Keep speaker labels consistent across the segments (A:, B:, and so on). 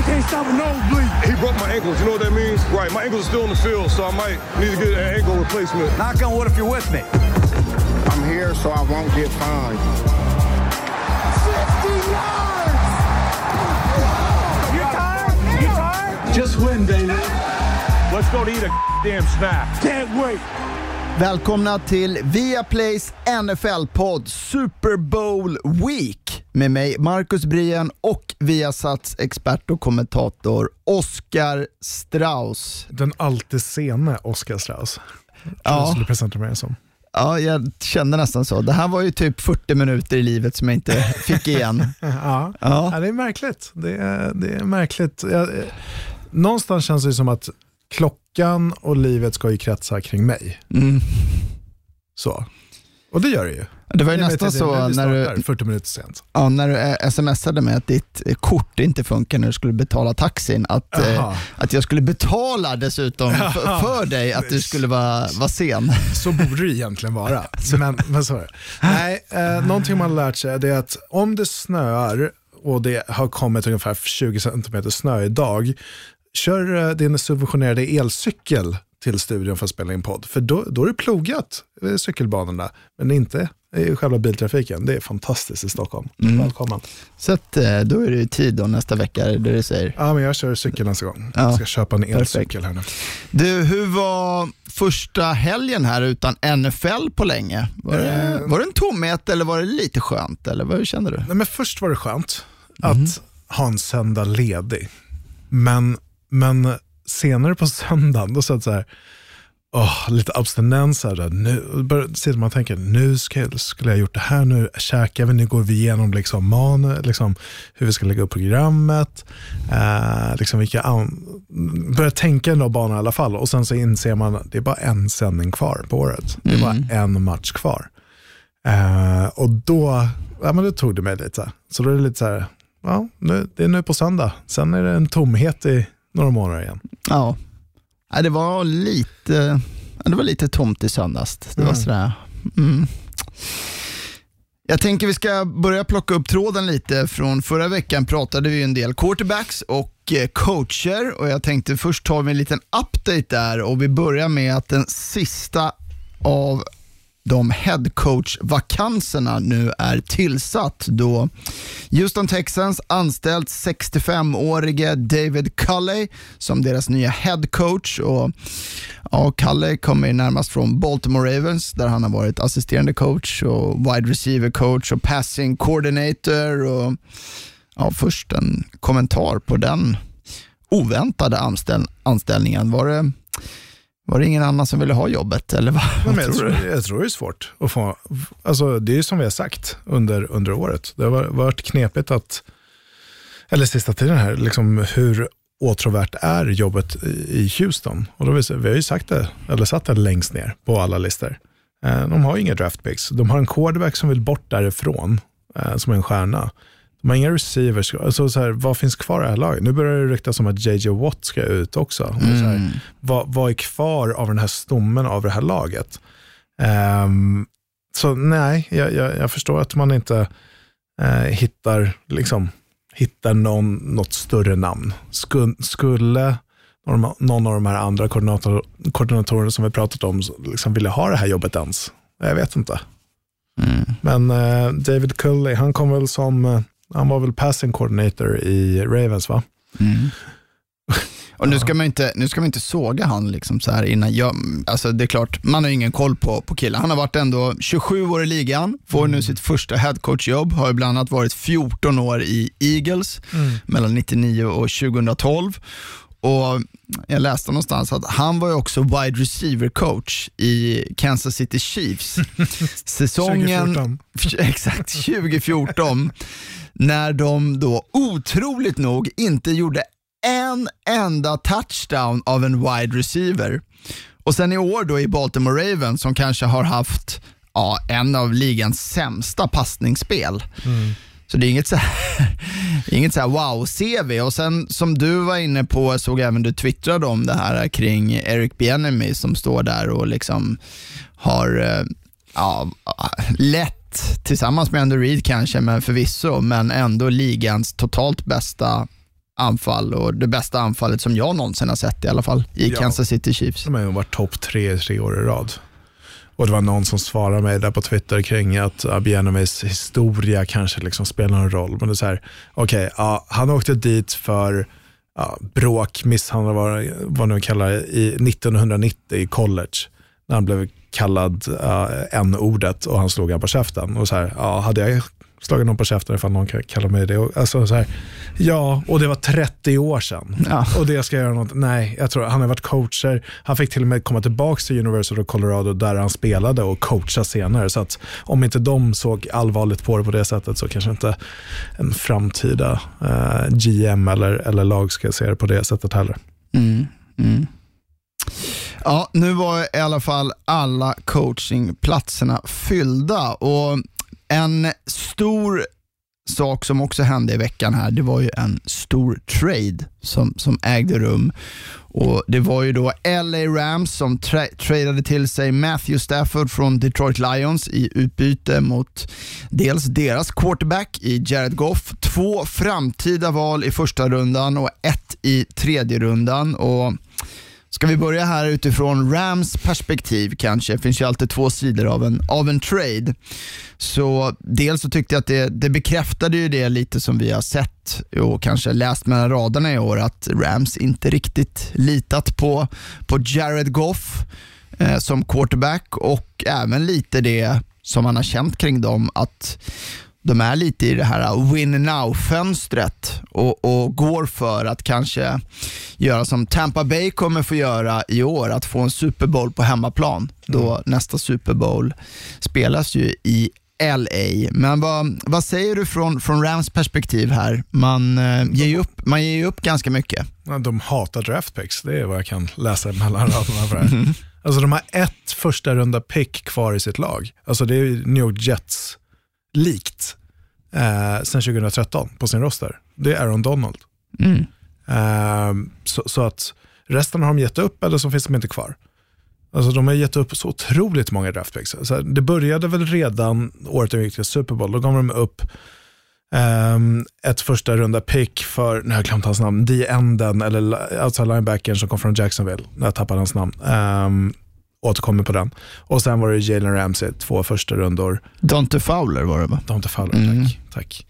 A: They can't stop a nosebleed.
B: He broke my ankles. You know what that means? Right. My ankles are still in the field, so I might need to get an ankle replacement.
A: Knock on wood if you're with me.
C: I'm here so I won't get fined.
A: 60 yards! You tired? You tired?
D: Just win, David.
A: Let's go to eat a damn snack. Can't wait.
E: Välkomna till Viaplays NFL-podd Super Bowl Week med mig Marcus Brien och Viasats expert och kommentator Oskar Strauss.
F: Den alltid sene Oscar Strauss.
E: Ja.
F: Ja. Jag skulle presentera mig som.
E: Ja, jag kände nästan så. Det här var ju typ 40 minuter i livet som jag inte fick igen.
F: Ja.
E: Ja.
F: Ja, det är märkligt. Det är, det är märkligt. Jag, eh, någonstans känns det som att klockan och livet ska ju kretsa kring mig.
E: Mm.
F: Så. Och det gör det ju.
E: Det var ju nästan så när du,
F: startar 40 minuter sent.
E: ja, när du eh, smsade mig att ditt eh, kort inte funkar när du skulle betala taxin. Att, eh, att jag skulle betala dessutom för, för dig att du skulle vara, vara sen.
F: Så borde det egentligen vara. Men, men så är det. Nej, eh, någonting man har lärt sig är att om det snöar och det har kommit ungefär 20 cm snö idag, kör eh, din subventionerade elcykel till studion för att spela in podd. För då, då är det plogat eh, cykelbanorna, men inte i själva biltrafiken. Det är fantastiskt i Stockholm. Välkommen.
E: Så att, eh, då är det tid då nästa vecka, är det du säger.
F: Ja, men jag kör cykel nästa gång.
E: Ja.
F: Jag ska köpa en elcykel här nu.
E: Du, hur var första helgen här utan NFL på länge? Var det,
F: Eh.
E: var det en tomhet eller var det lite skönt? Eller vad kände du?
F: Nej, men först var det skönt att ha en söndag ledig. Men, men senare på söndagen, då sa jag så här, åh, lite abstinens. Här, nu sitter man och tänker, nu ska, skulle jag gjort det här, nu käkar vi, nu går vi igenom liksom, man, liksom, hur vi ska lägga upp programmet. Eh, liksom vilka, börjar tänka några banor i alla fall och sen så inser man att det är bara en sändning kvar på året. Det är bara en match kvar. Eh, och då, ja, men då tog det mig lite. Så då är det lite så här, ja, nu, det är nu på söndag. Sen är det en tomhet i några månader igen.
E: Ja, det var lite, det var lite tomt i söndags. Det var
F: Mm.
E: sådär, mm. Jag tänker vi ska börja plocka upp tråden lite. Från förra veckan pratade vi en del quarterbacks och eh, coacher och jag tänkte först vi en liten update där och vi börjar med att den sista av de headcoach-vakanserna nu är tillsatt då Houston Texans anställt 65-årige David Culley som deras nya headcoach. Och, ja, Culley kommer närmast från Baltimore Ravens där han har varit assisterande coach och wide receiver coach och passing coordinator. Och, ja, först en kommentar på den oväntade anställ anställningen. Var det, var det ingen annan som ville ha jobbet? Eller vad,
F: Nej,
E: vad
F: jag,
E: tror
F: jag tror det är svårt att få, alltså det är som vi har sagt under, under året. Det har varit knepigt att, eller sista tiden här, liksom hur åtråvärt är jobbet i Houston? Och då säga, vi har ju sagt det, eller satt det längst ner på alla listor. Eh, De har inga draft picks. De har en quarterback som vill bort därifrån, eh, som är en stjärna. De har inga receivers. Alltså så här, vad finns kvar i det här laget? Nu börjar det ryktas om att JJ Watt ska ut också. Så här, vad, vad är kvar av den här stommen av det här laget? Ehm, så nej, jag, jag, jag förstår att man inte eh, hittar, liksom, hittar någon, något större namn. Skulle, skulle någon, av de här andra koordinator, koordinatorerna som vi pratat om liksom vilja ha det här jobbet ens? Jag vet inte.
E: Mm.
F: Men eh, David Culley, han kom väl som, eh, han var väl passing coordinator i Ravens va?
E: Mm. Och nu ska man inte, nu ska man inte såga han liksom så här innan. Jag, alltså det är klart, man har ingen koll på, på killen. Han har varit ändå 27 år i ligan, får nu sitt första headcoachjobb, har bland annat varit 14 år i Eagles mellan 99 och 2012. Och Jag läste någonstans att han var också wide receiver coach i Kansas City Chiefs. Säsongen
F: 2014.
E: exakt 2014 när de då otroligt nog inte gjorde en enda touchdown av en wide receiver. Och sen i år då i Baltimore Ravens som kanske har haft ja, en av ligans sämsta passningsspel. Så det är inget så här, inget så wow-CV. Och sen som du var inne på, såg även du twittrade om det här kring Eric Bieniemy som står där och liksom har eh, ja, lätt tillsammans med Andy Reid kanske, men förvisso, men ändå ligans totalt bästa anfall och det bästa anfallet som jag någonsin har sett i alla fall i
F: Ja.
E: Kansas City Chiefs.
F: De har ju varit topp tre, tre år i rad. Och det var någon som svarade mig där på Twitter kring att Abienomis historia kanske liksom spelar någon roll. Men det är så här, okej, ja, han åkte dit för ja, bråk, misshandel, vad, vad nu kallar det, i 1990 i college. När han blev kallad uh, n-ordet och han slog han på käften. Och så här, ja, hade jag slagit någon på käften ifall någon kan kalla mig det. Och, Alltså, så här, ja, och det var 30 år sedan.
E: Ja.
F: Och det ska jag göra något. Nej, jag tror han har varit coacher. Han fick till och med komma tillbaka till University of Colorado där han spelade och coacha senare. Så att om inte de såg allvarligt på det på det sättet så kanske inte en framtida eh, GM eller, eller lag ska se det på det sättet heller.
E: Mm, mm. Ja, nu var i alla fall alla coachingplatserna fyllda och en stor sak som också hände i veckan här, det var ju en stor trade som, som ägde rum. Och Det var ju då LA Rams som tra- tradade till sig Matthew Stafford från Detroit Lions i utbyte mot dels deras quarterback i Jared Goff, två framtida val i första rundan och ett i tredje rundan. Och Ska vi börja här utifrån Rams perspektiv kanske? Det finns ju alltid två sidor av en, av en trade. Så dels så tyckte jag att det, det bekräftade ju det lite som vi har sett och kanske läst mellan raderna i år att Rams inte riktigt litat på, på Jared Goff eh, som quarterback och även lite det som man har känt kring dem att de är lite i det här win now-fönstret och, och går för att kanske göra som Tampa Bay kommer få göra i år, att få en Super Bowl på hemmaplan. Då nästa Super Bowl spelas ju i LA. Men vad, vad säger du från, från Rams perspektiv här? Man, eh, ger ju upp, man ger ju upp ganska mycket.
F: De hatar draft picks, det är vad jag kan läsa mellan raderna för det här. Alltså de har ett första runda pick kvar i sitt lag. Alltså det är New York Jets likt eh, sen 2013 på sin roster. Det är Aaron Donald.
E: Mm.
F: Eh, så, så att resten har de gett upp eller så finns de inte kvar. Alltså de har gett upp så otroligt många draftpicks. Alltså, det började väl redan året de gick till Super Bowl. Då gav de upp ehm, ett första runda pick för, nu har jag glömt hans namn, the enden eller outside linebackern som kom från Jacksonville. Jag tappade hans namn. Um, återkommer på den. Och sen var det Jalen Ramsey, två första rundor.
E: Dante Fowler var det va?
F: De inte Fowler,
E: Mm.
F: tack. tack.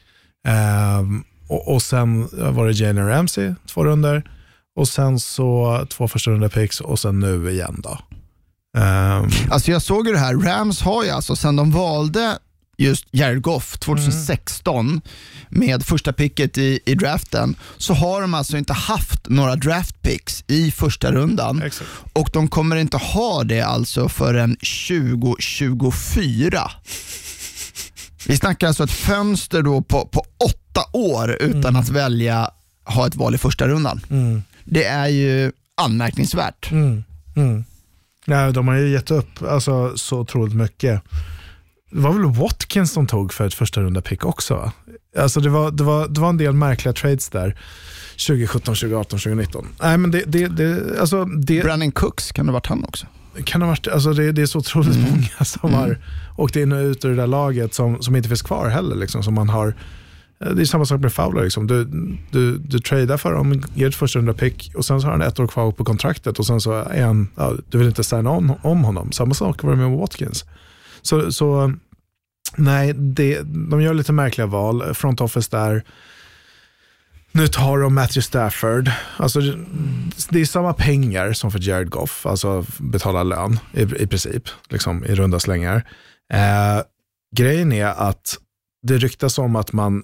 F: Ehm, och, och sen var det Jalen Ramsey, två runder. Och sen så två första runda picks och sen nu igen då. Ehm,
E: Alltså jag såg ju det här, Rams har ju alltså sen de valde just Jared Goff 2016 med första picket i, i draften så har de alltså inte haft några draft picks i första rundan
F: exakt.
E: och de kommer inte ha det alltså förrän 2024. Vi snackar alltså ett fönster då på, på åtta år utan att välja ha ett val i första rundan.
F: Mm.
E: Det är ju anmärkningsvärt.
F: Mm. Mm. Nej, de har ju gett upp alltså, så otroligt mycket. Det var väl Watkins de tog för ett första runda pick också? va? Alltså det, var, det, var, det var en del märkliga trades där. 2017, 2018, 2019. Nej, men det, det, det, alltså det
E: Brandon Cooks, kan det ha varit han också?
F: kan ha varit, alltså det, det är så otroligt många som har åkt in och ut ur det där laget som, som inte finns kvar heller. Liksom, som man har, det är samma sak med Fowler. Liksom. Du, du, du tradar för honom, ger ett första runda pick och sen så har han ett år kvar på kontraktet och sen så är han, ja, du vill inte signa om, om honom. Samma sak var det med Watkins. Så, så nej, det, de gör lite märkliga val. Front office där. Nu tar de Matthew Stafford. Alltså, det är samma pengar som för Jared Goff, alltså betala lön i, i princip, liksom i runda slängar. Eh, grejen är att det ryktas om att man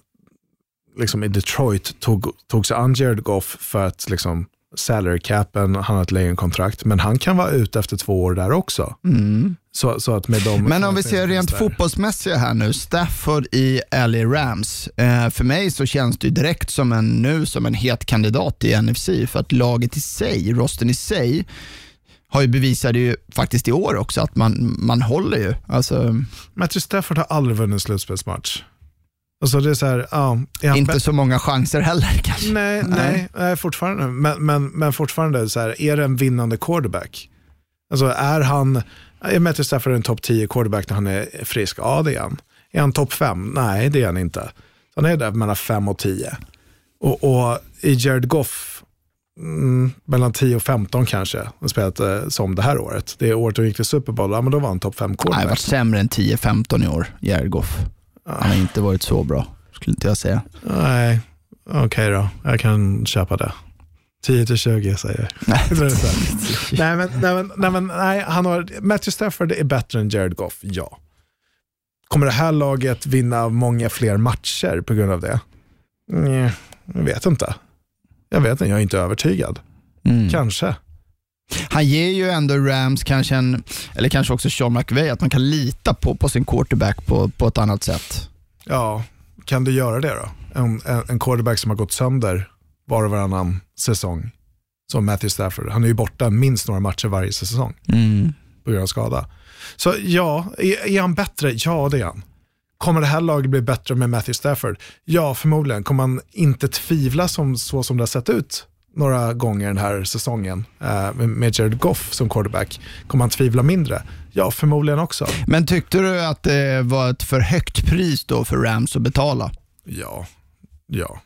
F: liksom i Detroit tog, tog sig an Jared Goff för att liksom salary capen, han har ett längre kontrakt, men han kan vara ute efter två år där också. Mm. Så, så att med dem
E: Men om vi ser rent
F: där.
E: fotbollsmässiga här nu, Stafford i LA Rams. Eh, för mig så känns det ju direkt som en, nu som en het kandidat i NFC för att laget i sig, rosten i sig, har ju bevisat det ju faktiskt i år också att man, man håller ju. Alltså,
F: Matthew Stafford har aldrig vunnit en slutspelsmatch. Alltså det är så här, ja. är
E: inte så många chanser heller kanske.
F: Nej, nej, nej fortfarande. Men, men, men fortfarande, så här, är det en vinnande quarterback? Alltså är han, är Matthew Stafford en topp 10 quarterback när han är frisk? Ja, det är han. Är han topp 5? Nej, det är han inte. Han är där mellan 5 och 10. Och, och i Jared Goff, mm, mellan 10 och 15 kanske, har spelat eh, som det här året. Det året de gick till Super Bowl, ja, men då var han topp 5
E: Nej, det har varit
F: quarterback.
E: sämre än 10-15 i år, Jared Goff. Han har inte varit så bra, skulle inte jag säga.
F: Nej, okej då. Jag kan köpa det. 10 till 20 säger jag.
E: Nej.
F: Men, nej, men, nej, men, nej, han har, Matthew Stafford är bättre än Jared Goff, ja. Kommer det här laget vinna många fler matcher på grund av det? Nej, jag vet inte. Jag vet inte, jag är inte övertygad.
E: Mm.
F: Kanske.
E: Han ger ju ändå Rams kanske en, eller kanske också Sean McVay, att man kan lita på, på sin quarterback på, på ett annat sätt.
F: Ja, kan du göra det då? En, en, en quarterback som har gått sönder var och varannan säsong, som Matthew Stafford. Han är ju borta minst några matcher varje säsong.
E: Mm.
F: på grund av skada. Så ja, är, är han bättre? Ja, det är han. Kommer det här laget bli bättre med Matthew Stafford? Ja, förmodligen. Kommer man inte tvivla som, så som det har sett ut några gånger den här säsongen eh, med- Jared Goff som quarterback? Kommer man tvivla mindre? Ja, förmodligen också.
E: Men tyckte du att det var ett för högt pris då för Rams att betala?
F: Ja, ja,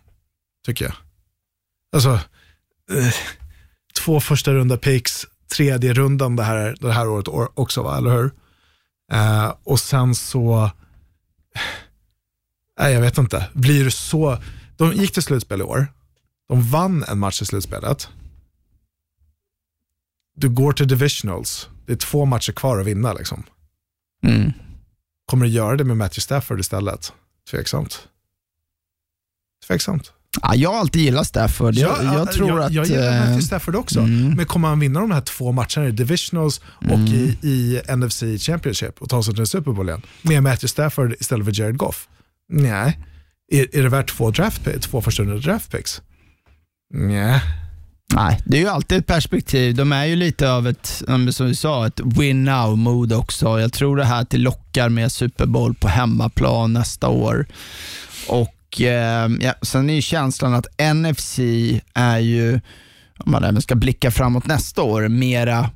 F: tycker jag. Alltså, eh, två första runda picks, tredje rundan det här, det här året också, va? eller hur? Eh, och sen så, nej jag vet inte, blir så, de gick till slutspel i år, de vann en match i slutspelet. Du går till divisionals, det är två matcher kvar att vinna liksom.
E: Mm.
F: Kommer du göra det med Matthew Stafford istället? Tveksamt. Tveksamt.
E: Ja, jag har alltid gillat Stafford. Jag,
F: Ja,
E: jag tror
F: jag,
E: att...
F: Jag gillar
E: eh,
F: Matthew Stafford också,
E: mm.
F: men kommer han vinna de här två matcherna i Divisionals och i, i NFC Championship och ta sig till Super Bowl igen med Matthew Stafford istället för Jared Goff? Nej. Är, är det värt två, draft, två första draft picks? Nej.
E: Nej, det är ju alltid ett perspektiv. De är ju lite av ett, som vi sa, ett win now-mood också. Jag tror det här att det lockar med Super Bowl på hemmaplan nästa år. Och eh, ja, Sen är ju känslan att NFC är ju, om man även ska blicka framåt nästa år, mera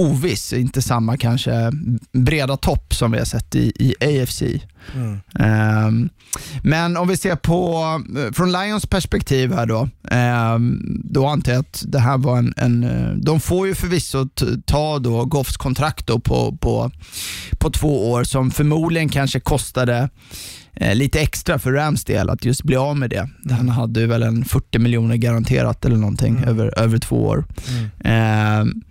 E: oviss. Inte samma kanske breda topp som vi har sett i, i AFC. Ehm, men om vi ser på, från Lions perspektiv här då, ehm, då antar jag att det här var en, en de får ju förvisso ta då Goffs kontrakt då på, på, på två år som förmodligen kanske kostade eh, lite extra för Rams del att just bli av med det. Han hade väl en 40 miljoner garanterat eller någonting över, över två år. Ehm,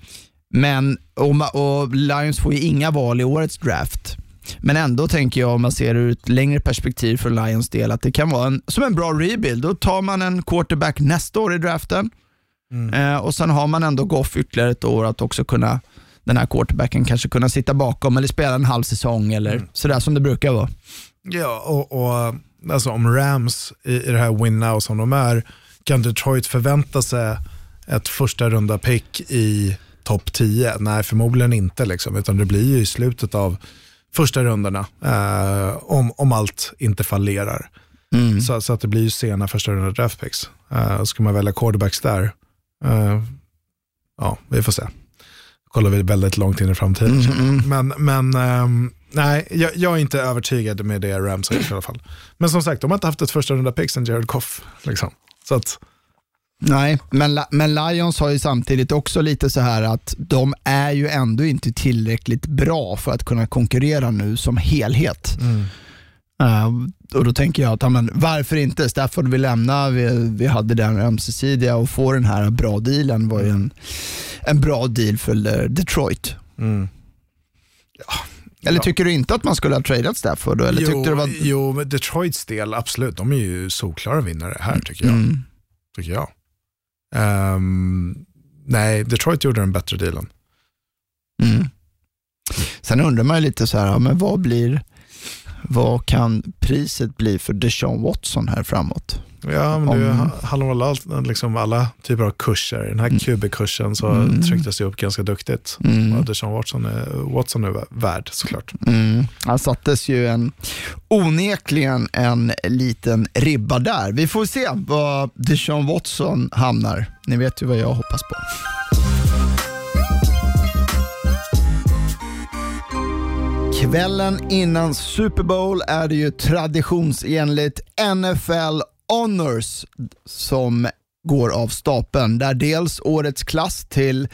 E: men, och, och Lions får ju inga val i årets draft. Men ändå tänker jag om man ser det ur ett längre perspektiv för Lions del att det kan vara en, som en bra rebuild. Då tar man en quarterback nästa år i draften eh, och sen har man ändå Goff ytterligare ett år att också kunna den här quarterbacken kanske kunna sitta bakom eller spela en halv säsong eller sådär som det brukar vara.
F: Ja, och, och alltså om Rams i, i det här win now som de är, kan Detroit förvänta sig ett första runda pick i topp 10? Nej, förmodligen inte, liksom, utan det blir ju i slutet av första rundorna eh, om, om allt inte fallerar. Så, så att det blir ju sena första runda draft picks. Eh, ska man välja quarterbacks där, eh, ja, vi får se. Kollar vi väldigt långt in i framtiden. Men, men ehm, nej, jag, jag är inte övertygad med det Rams har gjort i alla fall. Men som sagt, de har inte haft ett första runda pick sen Jared Goff. Liksom. Så att,
E: Nej, men, men Lions har ju samtidigt också lite så här att de är ju ändå inte tillräckligt bra för att kunna konkurrera nu som helhet. Eh, och Då tänker jag att, ja, men varför inte? Stafford vill lämna, vi, vi hade den ömsesidiga och få den här bra dealen var ju en, en bra deal för Detroit. Eller
F: Ja.
E: tycker du inte att man skulle ha tradat Stafford? Då? Eller
F: jo,
E: tyckte du var...
F: jo, med Detroits del, absolut. De är ju solklara vinnare här tycker jag.
E: Mm.
F: Tycker jag. Ehm, nej, Detroit gjorde den bättre dealen.
E: Mm. Sen undrar man ju lite så här, men vad blir, vad kan priset bli för Deshaun Watson här framåt?
F: Ja, men det
E: Om-
F: handlar om alla, liksom alla typer av kurser. Den här QB-kursen så
E: Mm.
F: trycktes det upp ganska duktigt.
E: Mm.
F: Vad Deshaun Watson är, Watson är värd såklart.
E: Mm. Han sattes ju en, onekligen en liten ribba där. Vi får se var Deshaun Watson hamnar. Ni vet ju vad jag hoppas på. Kvällen innan Super Bowl är det ju traditionsenligt NFL Honors som går av stapeln där dels årets klass till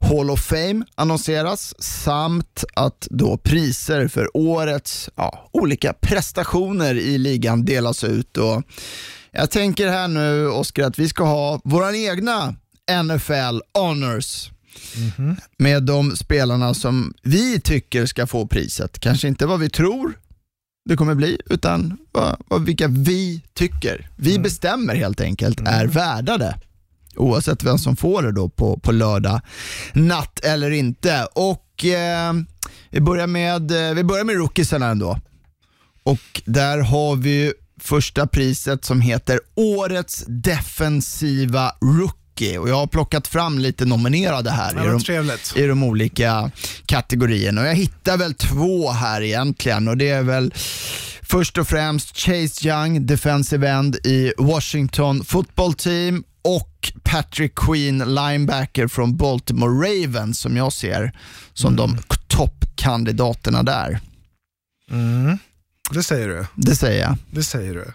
E: Hall of Fame annonseras samt att då priser för årets ja, olika prestationer i ligan delas ut. Och jag tänker här nu Oskar att vi ska ha våra egna NFL Honors med de spelarna som vi tycker ska få priset. Kanske inte vad vi tror det kommer bli, utan vad, vad, vilka vi tycker. Vi bestämmer helt enkelt, är värda det. Oavsett vem som får det då på, på lördag natt eller inte. Och eh, vi, börjar med, eh, vi börjar med rookiesarna ändå. Och där har vi första priset som heter Årets defensiva rookie. Och jag har plockat fram lite nominerade här
F: Ja,
E: i, de,
F: trevligt.
E: i de olika kategorierna. Och jag hittar väl två här egentligen och det är väl först och främst Chase Young, defensive end i Washington football team och Patrick Queen, linebacker från Baltimore Ravens som jag ser som de toppkandidaterna där.
F: Det säger du.
E: Det säger jag.
F: Det säger du.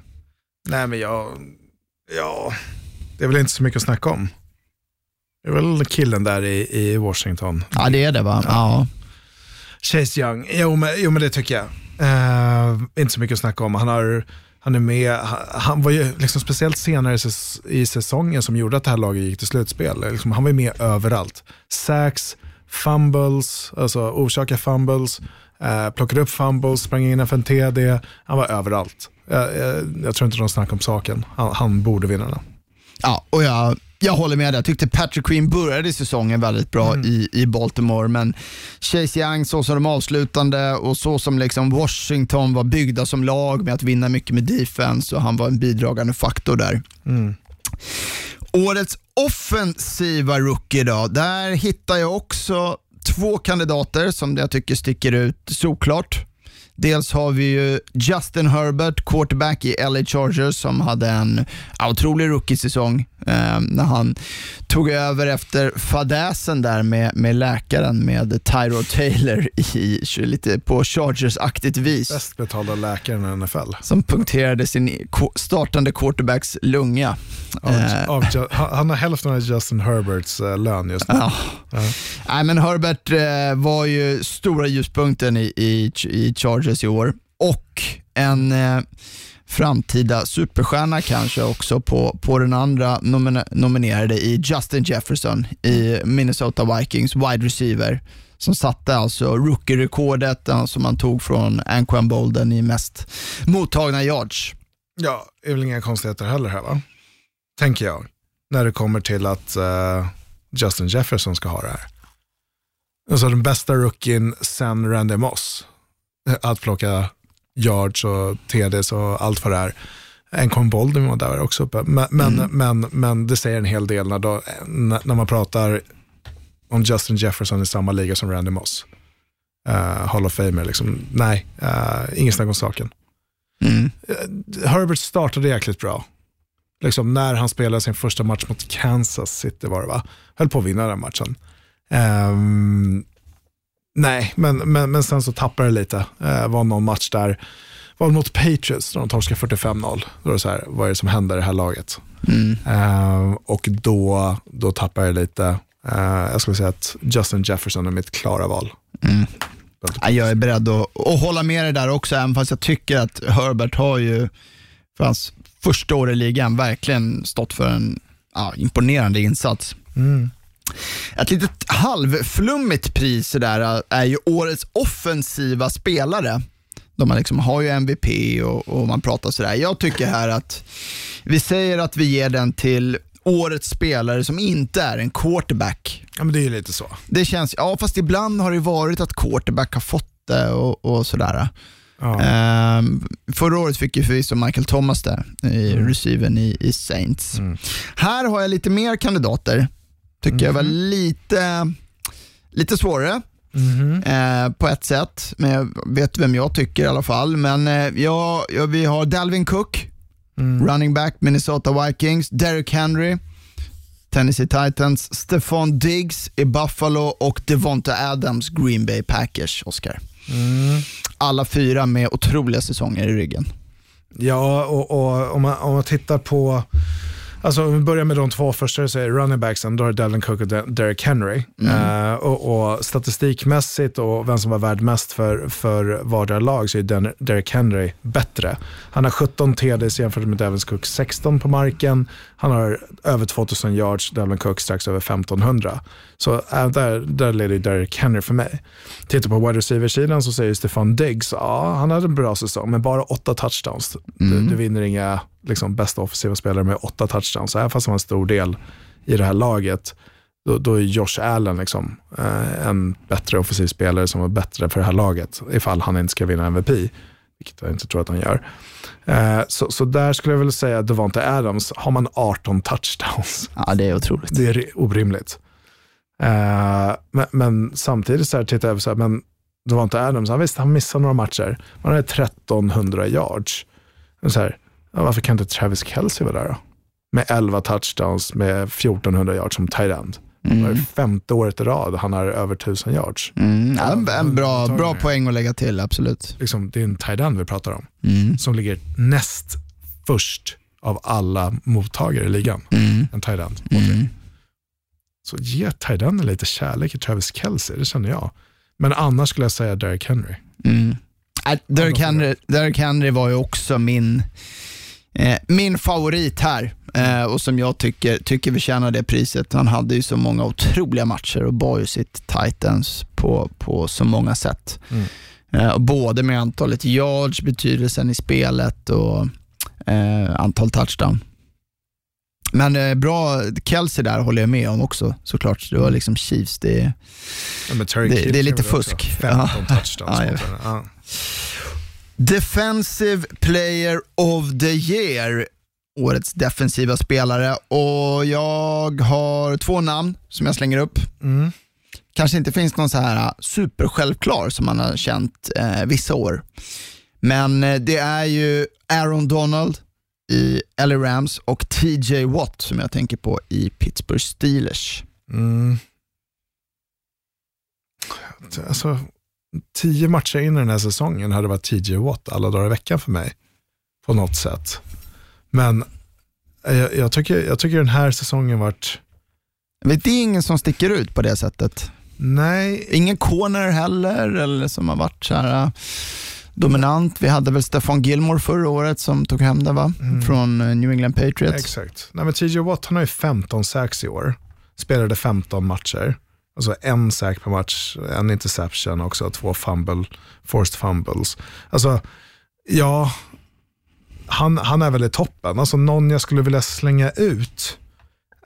F: Nej men jag, ja, det är väl inte så mycket att snacka om. Det är väl killen där i, i Washington.
E: Ja, det är det va? Ja.
F: Chase Young, jo men, jo, men det tycker jag. Eh, inte så mycket att snacka om. Han, har, han är med, han, han var ju liksom speciellt senare i säs- i säsongen som gjorde att det här laget gick till slutspel. Liksom, han var ju med överallt. Sacks, fumbles, alltså orsaka fumbles, eh, plockade upp fumbles, sprang in för en TD. Han var överallt. Jag, jag, jag tror inte de snackar om saken. Han, han borde vinna den.
E: Ja, och jag, jag håller med dig. Jag tyckte Patrick Queen började säsongen väldigt bra i, i Baltimore, men Chase Young, så som de avslutande och så som liksom Washington var byggda som lag med att vinna mycket med defense och han var en bidragande faktor där. Årets offensiva rookie då, där hittar jag också två kandidater som jag tycker sticker ut såklart. Dels har vi ju Justin Herbert, quarterback i LA Chargers som hade en otrolig rookie-säsong eh, när han tog över efter fadäsen där med, med läkaren med Tyro Taylor i, lite på Chargers-aktigt vis
F: Bäst betalda läkaren i NFL.
E: som punkterade sin startande quarterbacks lunga.
F: Av,
E: Eh,
F: av, han har hälften av Justin Herberts eh, lön just nu.
E: Ja. Nej, men Herbert eh, var ju stora ljuspunkten i, i, i Chargers i år och en eh, framtida superstjärna kanske också på, på den andra nomine- nominerade i Justin Jefferson i Minnesota Vikings, wide receiver som satte alltså rookie-rekordet eh, som som man tog från Anquan Bolden i mest mottagna yards.
F: Ja, det är väl inga konstigheter heller här va? Tänker jag. När det kommer till att uh, Justin Jefferson ska ha det här. Alltså den bästa rookien sen Randy Moss. Att plocka yards och TDs och allt vad det är. En Bolden var där också uppe. Men, men, men, men det säger en hel del när, då, när man pratar om Justin Jefferson i samma liga som Randy Moss. Uh, Hall of Famer, liksom. nej, uh, ingen snack om saken.
E: Mm.
F: Herbert startade jäkligt bra. Liksom när han spelade sin första match mot Kansas City var det va? Höll på att vinna den matchen. Ehm, nej, men, men, men sen så tappade det lite. Uh, var någon match där, var mot Patriots när de torskade 45-0. Då är det så här, vad är det som händer i det här laget? Ehm, och då, då tappade det lite. Eh, jag skulle säga att Justin Jefferson är mitt klara val.
E: Ja, Jag är beredd att, att hålla med dig där också, även fast jag tycker att Herbert har ju för hans första år i ligan verkligen stått för en ja, imponerande insats. Ett litet halvflummigt pris där är ju årets offensiva spelare. De man liksom har ju MVP och, och man pratar sådär. Jag tycker här att vi säger att vi ger den till årets spelare som inte är en quarterback.
F: Ja, men det är ju lite så.
E: Det känns, ja fast ibland har det varit att quarterback har fått det och, och sådär.
F: Ja.
E: Ehm, förra året fick ju förvisso Michael Thomas det i receiven i, i Saints. Här har jag lite mer kandidater. Tycker jag var lite, lite svårare. Eh, på ett sätt, men jag vet vem jag tycker i alla fall. Men eh, ja, ja, vi har Dalvin Cook, running back, Minnesota Vikings, Derrick Henry, Tennessee Titans, Stefan Diggs i Buffalo och Devonta Adams, Green Bay Packers, Oscar. Alla fyra med otroliga säsonger i ryggen.
F: Ja, och, och om, man, om man tittar på, alltså om vi börjar med de två första, så är running backsen, då är det Delvin Cook och De- Derrick Henry. Eh, och, och statistikmässigt och vem som var värd mest för, för vardera lag så är Derrick Henry bättre. Han har 17 TDs jämfört med Devin Cook 16 på marken. Han har över 2000 yards, Devin Cook strax över 1500. Så äh, där, där leder Derrick Henry för mig. Tittar på wide receiver-sidan så säger Stefan Diggs, ja han hade en bra säsong men bara åtta touchdowns. Du, du vinner inga liksom, bästa offensiva spelare med åtta touchdowns. Så även fast han var en stor del i det här laget då, då är Josh Allen liksom, eh, en bättre offensiv spelare som är bättre för det här laget ifall han inte ska vinna MVP, vilket jag inte tror att han gör. Eh, så, så där skulle jag väl säga att Devonta Adams, har man 18 touchdowns,
E: Ja, det är otroligt.
F: det är orimligt. Eh, men, men samtidigt så här tittar jag så här, men Devonta Adams, han, visst, han missar några matcher, han har 1300 yards. Så här, ja, varför kan inte Travis Kelce vara där då? Med 11 touchdowns med 1400 yards som tight end. Det är femte året i rad han har över 1000 yards.
E: Mm, ja, en, en bra, bra poäng att lägga till, absolut.
F: Liksom, det är en tight end vi pratar om,
E: Mm.
F: som ligger näst först av alla mottagare i ligan.
E: Mm.
F: En tight end.
E: Mm.
F: Så ge tight enden lite kärlek i Travis Kelce, det känner jag. Men annars skulle jag säga Derrick Henry.
E: Mm. Äh, Derrick, Henry, Derrick Henry var ju också min, min favorit här eh, och som jag tycker, tycker förtjänar det priset. Han hade ju så många otroliga matcher och bar ju sitt Titans på, på så många sätt.
F: Mm.
E: Eh, både med antalet yards, betydelsen i spelet och eh, antal touchdown. Men eh, bra, Kelsey där håller jag med om också såklart. Det var liksom Chiefs. Det,
F: Ja,
E: Det- det är lite fusk.
F: 15
E: Ja.
F: touchdowns.
E: Ja, jag
F: mot henne. ja.
E: Defensive Player of the Year, årets defensiva spelare. Och jag har två namn som jag slänger upp.
F: Mm.
E: Kanske inte finns någon så här supersjälvklar som man har känt eh, vissa år. Men eh, det är ju Aaron Donald i LA Rams och TJ Watt som jag tänker på i Pittsburgh Steelers.
F: Mm. Alltså, tio matcher in i den här säsongen hade varit TJ Watt alla dagar i veckan för mig. På något sätt. Men eh, jag, jag, tycker, jag tycker den här säsongen varit,
E: det är ingen som sticker ut på det sättet.
F: nej,
E: Ingen corner heller, eller som har varit så här äh, dominant. Vi hade väl Stefan Gilmore förra året som tog hem det va? Från eh, New England Patriots.
F: exakt. Nej, men TJ Watt han har ju 15 sacks i år. Spelade 15 matcher. Alltså en sack per match, en interception också, två fumble, forced fumbles. Alltså, ja, han, han är väl i toppen. Alltså någon jag skulle vilja slänga ut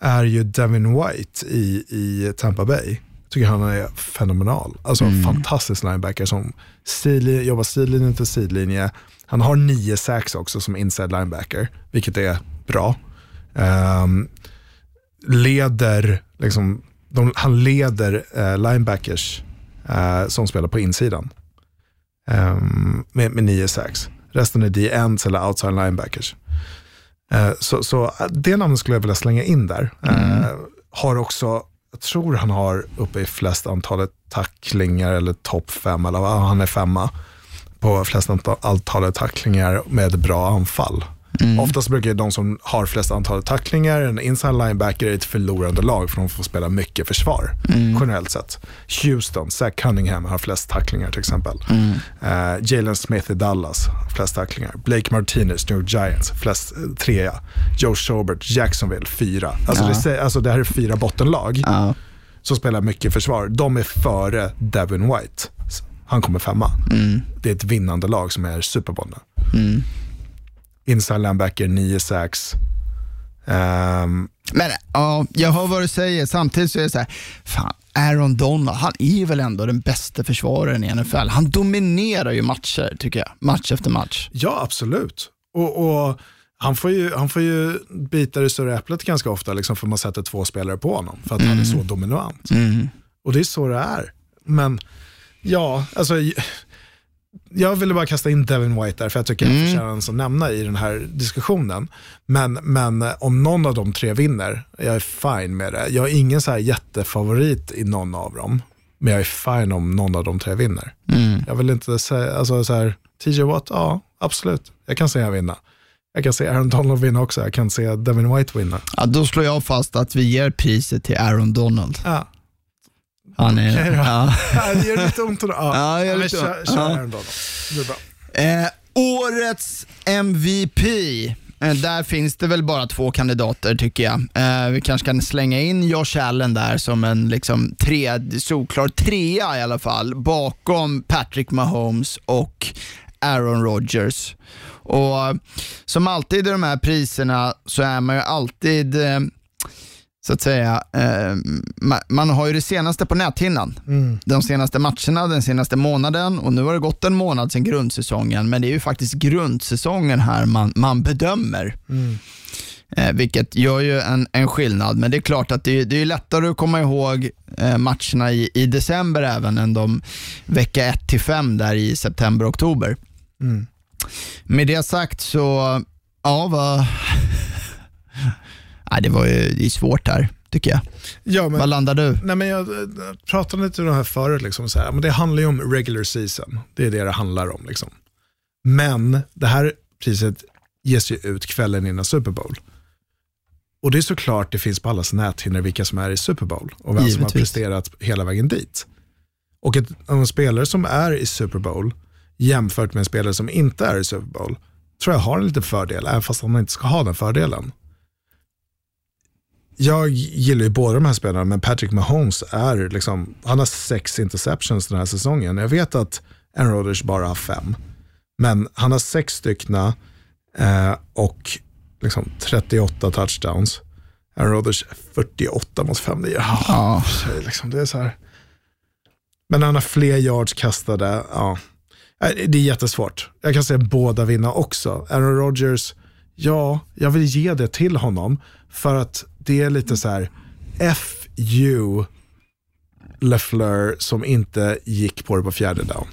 F: är ju Devin White i, i Tampa Bay. Tycker han är fenomenal. Alltså fantastisk linebacker som sidlinje, jobbar sidlinje till sidlinje. Han har nio sacks också som inside linebacker, vilket är bra. Ehm, leder, liksom, de, han leder eh, linebackers eh, som spelar på insidan Ehm, med, med nio sacks. Resten är D-ends eller outside linebackers. Eh, så, så eh, det namnet skulle jag vilja slänga in där. Eh, har också, jag tror han har uppe i flest antalet tacklingar eller topp fem, eller han är femma på flest anta- antalet tacklingar med bra anfall. Oftast brukar de som har flest antalet tacklingar, en inside linebacker, är ett förlorande lag för de får spela mycket försvar generellt sett. Houston, Zach Cunningham har flest tacklingar till exempel. Eh, Jalen Smith i Dallas, flest tacklingar. Blake Martinez, New York Giants, flest eh, trea. Joe Schobert, Jacksonville, fyra. Alltså,
E: Ja.
F: det, alltså det här är fyra bottenlag
E: Ja.
F: som spelar mycket försvar. De är före Devin White. Han kommer femma. Det är ett vinnande lag som är Super Bowl nu.
E: Mm.
F: Inside linebacker, nio sacks. Ehm,
E: Men ja, jag hör vad du säger. Samtidigt så är det så här, fan, Aaron Donald, han är väl ändå den bästa försvararen i NFL. Han dominerar ju matcher, tycker jag. Match efter match.
F: ja, absolut. Och, och han, får ju, han får ju bita det större äpplet ganska ofta, liksom, för man sätter två spelare på honom. För att han är så dominant. Och det är så det är. Men ja, alltså jag ville bara kasta in Devin White där, för jag tycker han förtjänar som nämna i den här diskussionen. Men, men eh, om någon av de tre vinner, jag är fine med det. Jag är ingen så här jättefavorit i någon av dem, men jag är fine om någon av de tre vinner. Jag vill inte säga, alltså så här, TJ Watt, ja absolut. Jag kan se han vinna. Jag kan se Aaron Donald vinna också. Jag kan se Devin White vinna.
E: Ja, då slår jag fast att vi ger priset till Aaron Donald.
F: Ja.
E: Han är,
F: Okej då.
E: ja.
F: Det gör lite ont. att- Ja,
E: Ja, det gör
F: men
E: lite
F: kör,
E: ont.
F: kör
E: Ja.
F: Det är bra.
E: Eh, årets MVP. Eh, där finns det väl bara två kandidater tycker jag. Eh, vi kanske kan slänga in Josh Allen där som en liksom tre, solklar trea i alla fall, bakom Patrick Mahomes och Aaron Rodgers. Och eh, som alltid i de här priserna så är man ju alltid eh, så att säga, eh, ma- man har ju det senaste på näthinnan. De senaste matcherna, den senaste månaden och nu har det gått en månad sedan grundsäsongen, men det är ju faktiskt grundsäsongen här man, man bedömer. Eh, vilket gör ju en, en skillnad, men det är klart att det, är- det är lättare att komma ihåg eh, matcherna i, i december även än de vecka 1 till 5 där i september, oktober. Med det sagt så, ja vad... Nej, det var ju det är svårt här, tycker jag.
F: Ja, men,
E: Vad landar du?
F: nej, men jag eh, pratade lite om det här förut. Liksom, så här, men det handlar ju om regular season. Det är det det handlar om. Liksom. Men det här priset ges ju ut kvällen innan Super Bowl. Och det är såklart det finns på allas näthinnor vilka som är i Super Bowl och vem som har
E: Givetvis.
F: presterat hela vägen dit. Och ett, en spelare som är i Super Bowl jämfört med en spelare som inte är i Super Bowl tror jag har en liten fördel, även fast han inte ska ha den fördelen. Jag gillar ju båda de här spelarna, men Patrick Mahomes är liksom, han har sex interceptions den här säsongen. Jag vet att Aaron Rodgers bara har fem, men han har sex styckna eh, och liksom 38 touchdowns. Aaron Rodgers 48 mot 5. Det är,
E: Ja.
F: liksom, det är så här. Men han har fler yards kastade. Ja. Nej, Det är jättesvårt. Jag kan säga båda vinna också. Aaron Rodgers, ja, jag vill ge det till honom för att det är lite så här F.U. LeFleur som inte gick på det på fjärde down.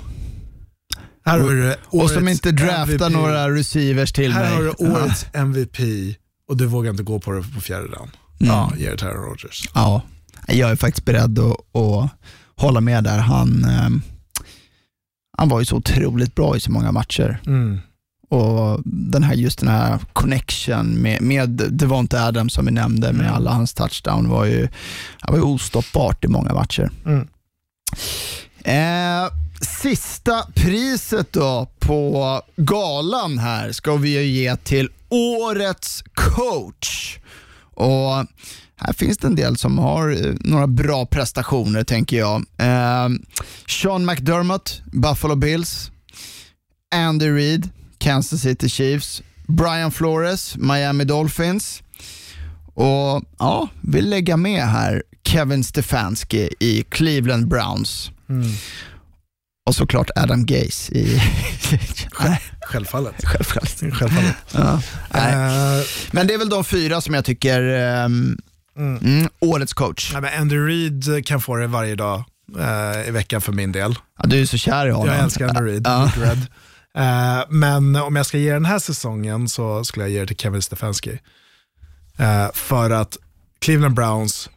F: Här har du
E: Och som inte draftar några receivers till
F: Här
E: mig.
F: har du årets MVP och du vågar inte gå på det på fjärde down. Ja, ge det Aaron Rodgers.
E: Ja, jag är faktiskt beredd att, att hålla med där. Han, eh, han var ju så otroligt bra i så många matcher.
F: Mm.
E: Och den här, just den här connection med, med Devonta Adams som vi nämnde med alla hans touchdown var ju, var ju ostoppbart i många matcher.
F: Mm.
E: Eh, sista priset då på galan här ska vi ju ge till årets coach. Och här finns det en del som har eh, några bra prestationer tänker jag. Eh, Sean McDermott, Buffalo Bills. Andy Reid, Kansas City Chiefs. Brian Flores, Miami Dolphins. Och ja, vi lägger med här Kevin Stefanski i Cleveland Browns. Och såklart Adam Gase i...
F: Självfallet.
E: Självfallet.
F: Självfallet.
E: Ja.
F: Eh,
E: Men det är väl de fyra som jag tycker ehm, mm, årets coach.
F: nej, men Andy Reid kan få det varje dag eh, i veckan för min del.
E: Ja, du är så kär i honom.
F: Jag älskar Andy Reid.
E: Ja.
F: Red. Eh, men om jag ska ge den här säsongen så skulle jag ge det till Kevin Stefanski. Eh, för att Cleveland Browns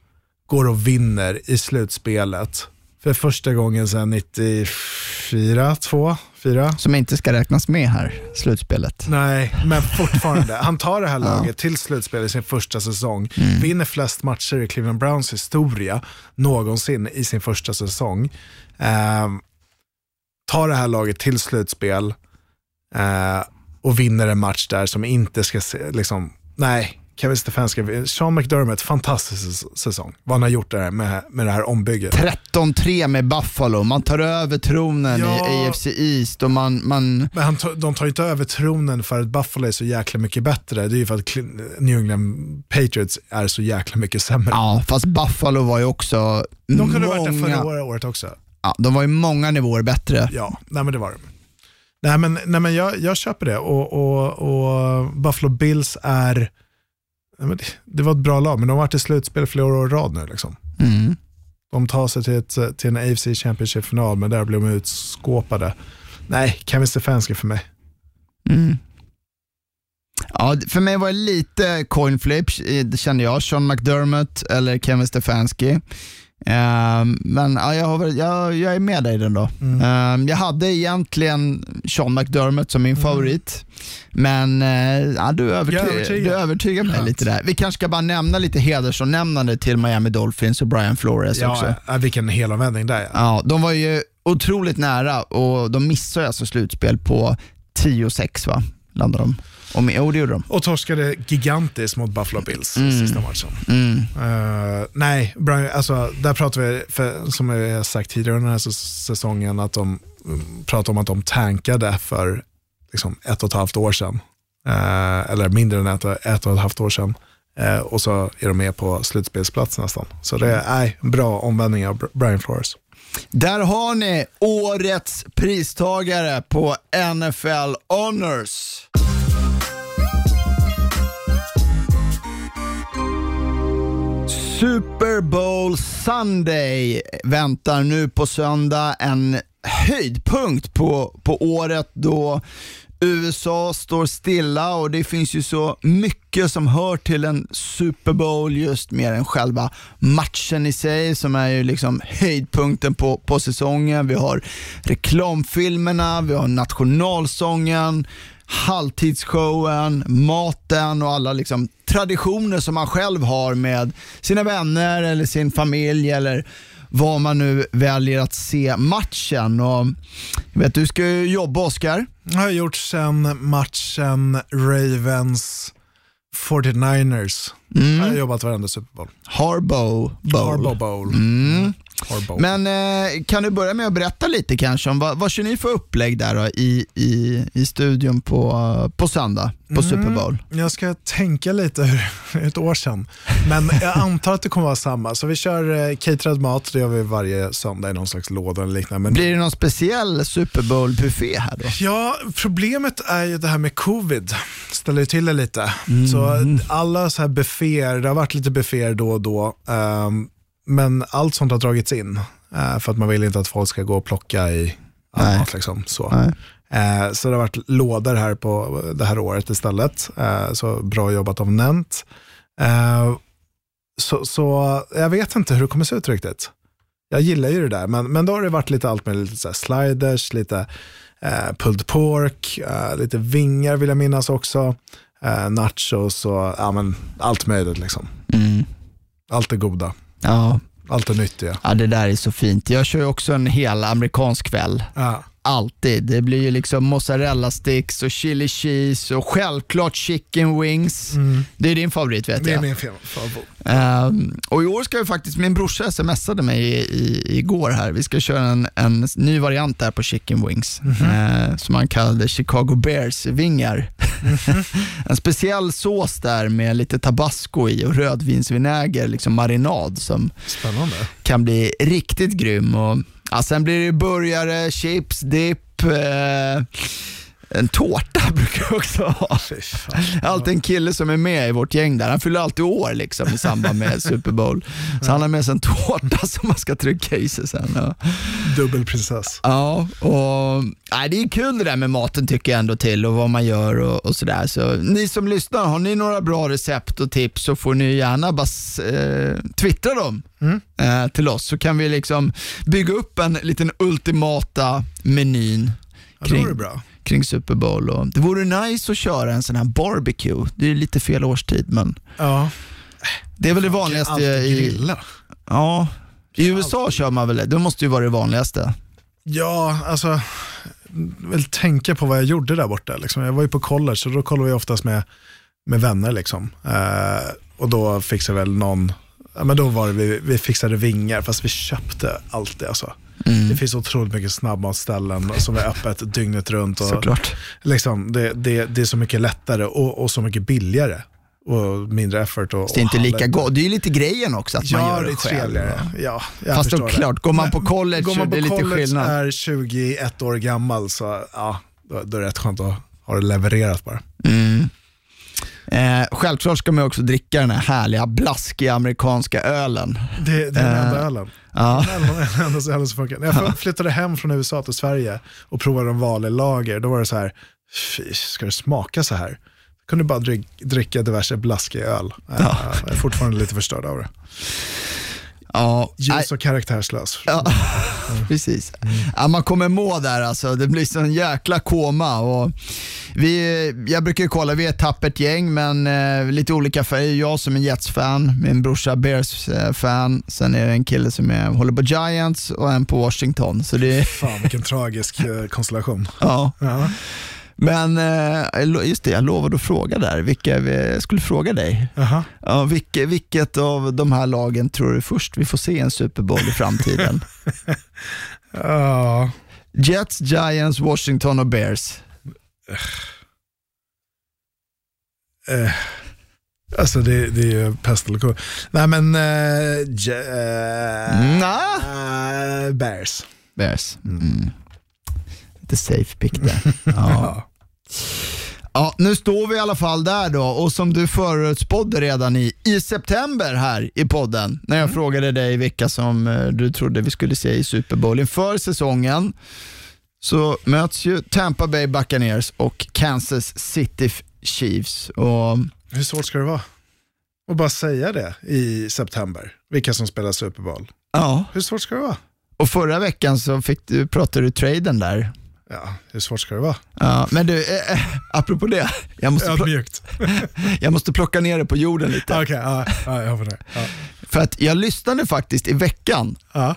F: går och vinner i slutspelet för första gången sedan 94, 2, 4.
E: Som inte ska räknas med här, slutspelet.
F: Nej, men fortfarande. Han tar det här laget till slutspel i sin första säsong. Vinner flest matcher i Cleveland Browns historia någonsin i sin första säsong. Ehm, tar det här laget till slutspel eh, och vinner en match där som inte ska se, liksom, nej, Kevin Stefanski, Sean McDermott, fantastisk säs- säsong. Vad han har gjort där med, med det här ombygget.
E: 13-3 med Buffalo, man tar över tronen
F: Ja.
E: i AFC East och man, man
F: Men han, de tar ju inte över tronen för att Buffalo är så jäkla mycket bättre. Det är ju för att New England Patriots är så jäkla mycket sämre.
E: ja, fast Buffalo var ju också
F: De kunde ha varit
E: många,
F: förra året också.
E: ja, de var ju många nivåer bättre.
F: Ja, nej men det var de. Nej men, nej, men jag, jag köper det och, och, och Buffalo Bills är, det, var ett bra lag men de har varit i slutspel flera år i rad nu. Liksom.
E: Mm.
F: De tar sig till, ett, till en AFC Championship-final men där blev de utskåpade. Nej, Kevin Stefanski för mig.
E: Mm. Ja, för mig var det lite coin flip, det kände jag. Sean McDermott eller Kevin Stefanski. Ehm, men ja, jag, har jag, jag är med dig den då. Ehm, jag hade egentligen Sean McDermott som min favorit, men ja, du,
F: Jag är
E: överty-
F: övertygad.
E: du övertygar mig
F: Skönt.
E: lite där. Vi kanske ska bara nämna lite hedersomnämnande till Miami Dolphins och Brian Flores också.
F: Ja, ja, vilken helomvändning där ja.
E: Ja, de var ju otroligt nära och de missade alltså slutspel på 10-6 va? Landade de. Om, jo, det gjorde de.
F: Och torskade gigantiskt mot Buffalo Bills
E: Mm.
F: sista matchen. Eh, nej, Brian, alltså, där pratar vi, för, som jag sagt tidigare under den här säs- säsongen, att de mm, pratar om att de tankade för liksom, ett och ett halvt år sedan. Eh, eller mindre än ett, ett och ett halvt år sedan. Eh, och så är de med på slutspelsplats nästan. Så det är nej, en bra omvändning av Br- Brian Flores.
E: Där har ni årets pristagare på NFL Honors. Super Bowl Sunday väntar nu på söndag. En höjdpunkt på, på året då USA står stilla och det finns ju så mycket som hör till en Super Bowl just mer än själva matchen i sig som är ju liksom höjdpunkten på, på säsongen. Vi har reklamfilmerna, vi har nationalsången, halvtidsshowen, maten och alla liksom traditioner som man själv har med sina vänner eller sin familj eller var man nu väljer att se matchen. Och, jag vet, du ska ju jobba Oskar.
F: Det har jag gjort sedan matchen Ravens 49ers.
E: Mm.
F: Jag har jobbat varenda Super Bowl.
E: Harbow Bowl.
F: Harbaugh Bowl.
E: Mm.
F: Harbaugh.
E: Men eh, kan du börja med att berätta lite kanske om vad, vad kör ni för upplägg där då, i, i, i studion på, på söndag på Super Bowl?
F: Jag ska tänka lite hur, ett år sedan. Men jag antar att det kommer vara samma. Så vi kör eh, caterad mat, det gör vi varje söndag i någon slags låda eller liknande. Men
E: Blir det någon speciell Super Bowl-buffé här då?
F: Ja, problemet är ju det här med covid. Ställer ju till det lite.
E: Mm.
F: Så alla så här bufféer, det har varit lite bufféer då och då. ehm, men allt sånt har dragits in. eh, för att man vill inte att folk ska gå och plocka i mat. Liksom, så. Eh, så det har varit lådor här på det här året istället. Eh, så bra jobbat av Nent. Så, så jag vet inte hur det kommer se ut riktigt. Jag gillar ju det där, men, men då har det varit lite allt med lite sliders, lite pulled pork, lite vingar vill jag minnas också, eh, nachos och ja, men allt möjligt liksom.
E: Mm.
F: Allt är goda,
E: Ja.
F: allt är nyttiga.
E: ja, det där är så fint. Jag kör ju också en hel amerikansk kväll.
F: Ja.
E: Alltid. Det blir ju liksom mozzarella sticks och chili cheese och självklart chicken wings. Det är din favorit vet
F: Mm. Det är
E: jag.
F: min favorit.
E: Ehm, och i år ska vi faktiskt, min brorsa smsade mig i, i, igår här, vi ska köra en, en ny variant där på chicken wings
F: Mhm.
E: eh, som han kallade Chicago Bears vingar. En speciell sås där med lite tabasco i och rödvinsvinäger, liksom marinad som
F: Spännande.
E: kan bli riktigt grym. Och, ja, sen blir det burgare, chips, dipp, eh, en tårta brukar jag också ha. Alltid en kille som är med i vårt gäng där. Han fyller alltid år liksom, i samband med Super Bowl. Så han har med sig en tårta som man ska trycka i sig sen. Ja,
F: Dubbelprinsess.
E: ja och, nej, det är kul det där med maten tycker jag ändå till och vad man gör och, och sådär. Så ni som lyssnar, har ni några bra recept och tips så får ni gärna bara eh, twittra dem eh, till oss så kan vi liksom bygga upp en liten ultimata menyn
F: Ja, då
E: kring,
F: det bra.
E: Kring Super Bowl. Och det vore nice att köra en sån här barbecue. Det är lite fel årstid men
F: Ja.
E: det är väl det vanligaste
F: Alltid
E: i,
F: grilla.
E: ja, i USA kör man väl det. Det måste ju vara det vanligaste.
F: Ja, alltså, vill tänka på vad jag gjorde där borta. Liksom. Jag var ju på college och då kollade vi oftast med, med vänner. Liksom. Eh, och då fixade väl någon, ja, men då var det vi, vi fixade vingar, fast vi köpte allt det. Alltså.
E: Mm.
F: Det finns otroligt mycket snabbmatsställen som är öppet dygnet runt. Och,
E: Såklart.
F: liksom, det, det, det är så mycket lättare och, och så mycket billigare. Och mindre effort. Och,
E: Det är inte lika gott. Det är ju lite grejen också att man
F: Ja,
E: gör
F: det
E: det
F: är
E: själv.
F: Ja, jag
E: Fast då klart, går man på college
F: Går man
E: är
F: på
E: det lite
F: college
E: skillnad.
F: är 21 år gammal så ja, då, då är det rätt skönt att ha det levererat bara.
E: Mm. Eh, självklart ska man också dricka den här härliga blaskiga amerikanska ölen.
F: Det, det är den
E: Eh,
F: enda ölen.
E: Ja.
F: Den enda- ölen som funkar. När jag flyttade hem från USA till Sverige och provade en vanlig lager, då var det så här, fy, ska det smaka så här? Jag kunde bara drick, dricka diverse blaskig öl. Eh, Jag är fortfarande lite förstörd av det.
E: Ja,
F: Ljus och karaktärslös.
E: ja precis. Ja, man kommer må där alltså. Det blir sån jäkla koma. Och vi, jag brukar ju kolla, vi är ett tappert gäng, men eh, lite olika färger. Jag som är Jets-fan, min brorsa Bears-fan. Sen är det en kille som är, håller på Giants och en på Washington. Så det,
F: Fan vilken tragisk eh, konstellation.
E: ja.
F: Ja.
E: Men eh, just det, jag lovade att fråga där. Vilka, jag skulle fråga dig.
F: Jaha.
E: Ja, vilket, vilket av de här lagen tror du först vi får se en Super Bowl i framtiden?
F: Ja.
E: Jets, Giants, Washington och Bears.
F: Eh, alltså det, det är ju pest eller kolera. Nej men, eh, eh,
E: Nja.
F: eh, Bears.
E: Bears. Mm. Lite safe pick där. Ja. Ja, nu står vi i alla fall där då och som du förutspådde redan i, i september här i podden när jag frågade dig vilka som eh, du trodde vi skulle se i Super Bowl inför säsongen så möts ju Tampa Bay Buccaneers och Kansas City Chiefs. Och
F: Hur svårt ska det vara? Och bara säga det i september, vilka som spelar Super Bowl.
E: ja,
F: Hur svårt ska det vara?
E: och förra veckan så fick du, pratade du traden där.
F: Ja, hur svårt ska det vara?
E: Ja, men du, eh, eh, apropå det, jag måste,
F: Ödmjukt.
E: jag måste plocka ner det på jorden lite.
F: Okej, ja, ja, jag får det. Ja.
E: För att jag lyssnade faktiskt i veckan,
F: Ja.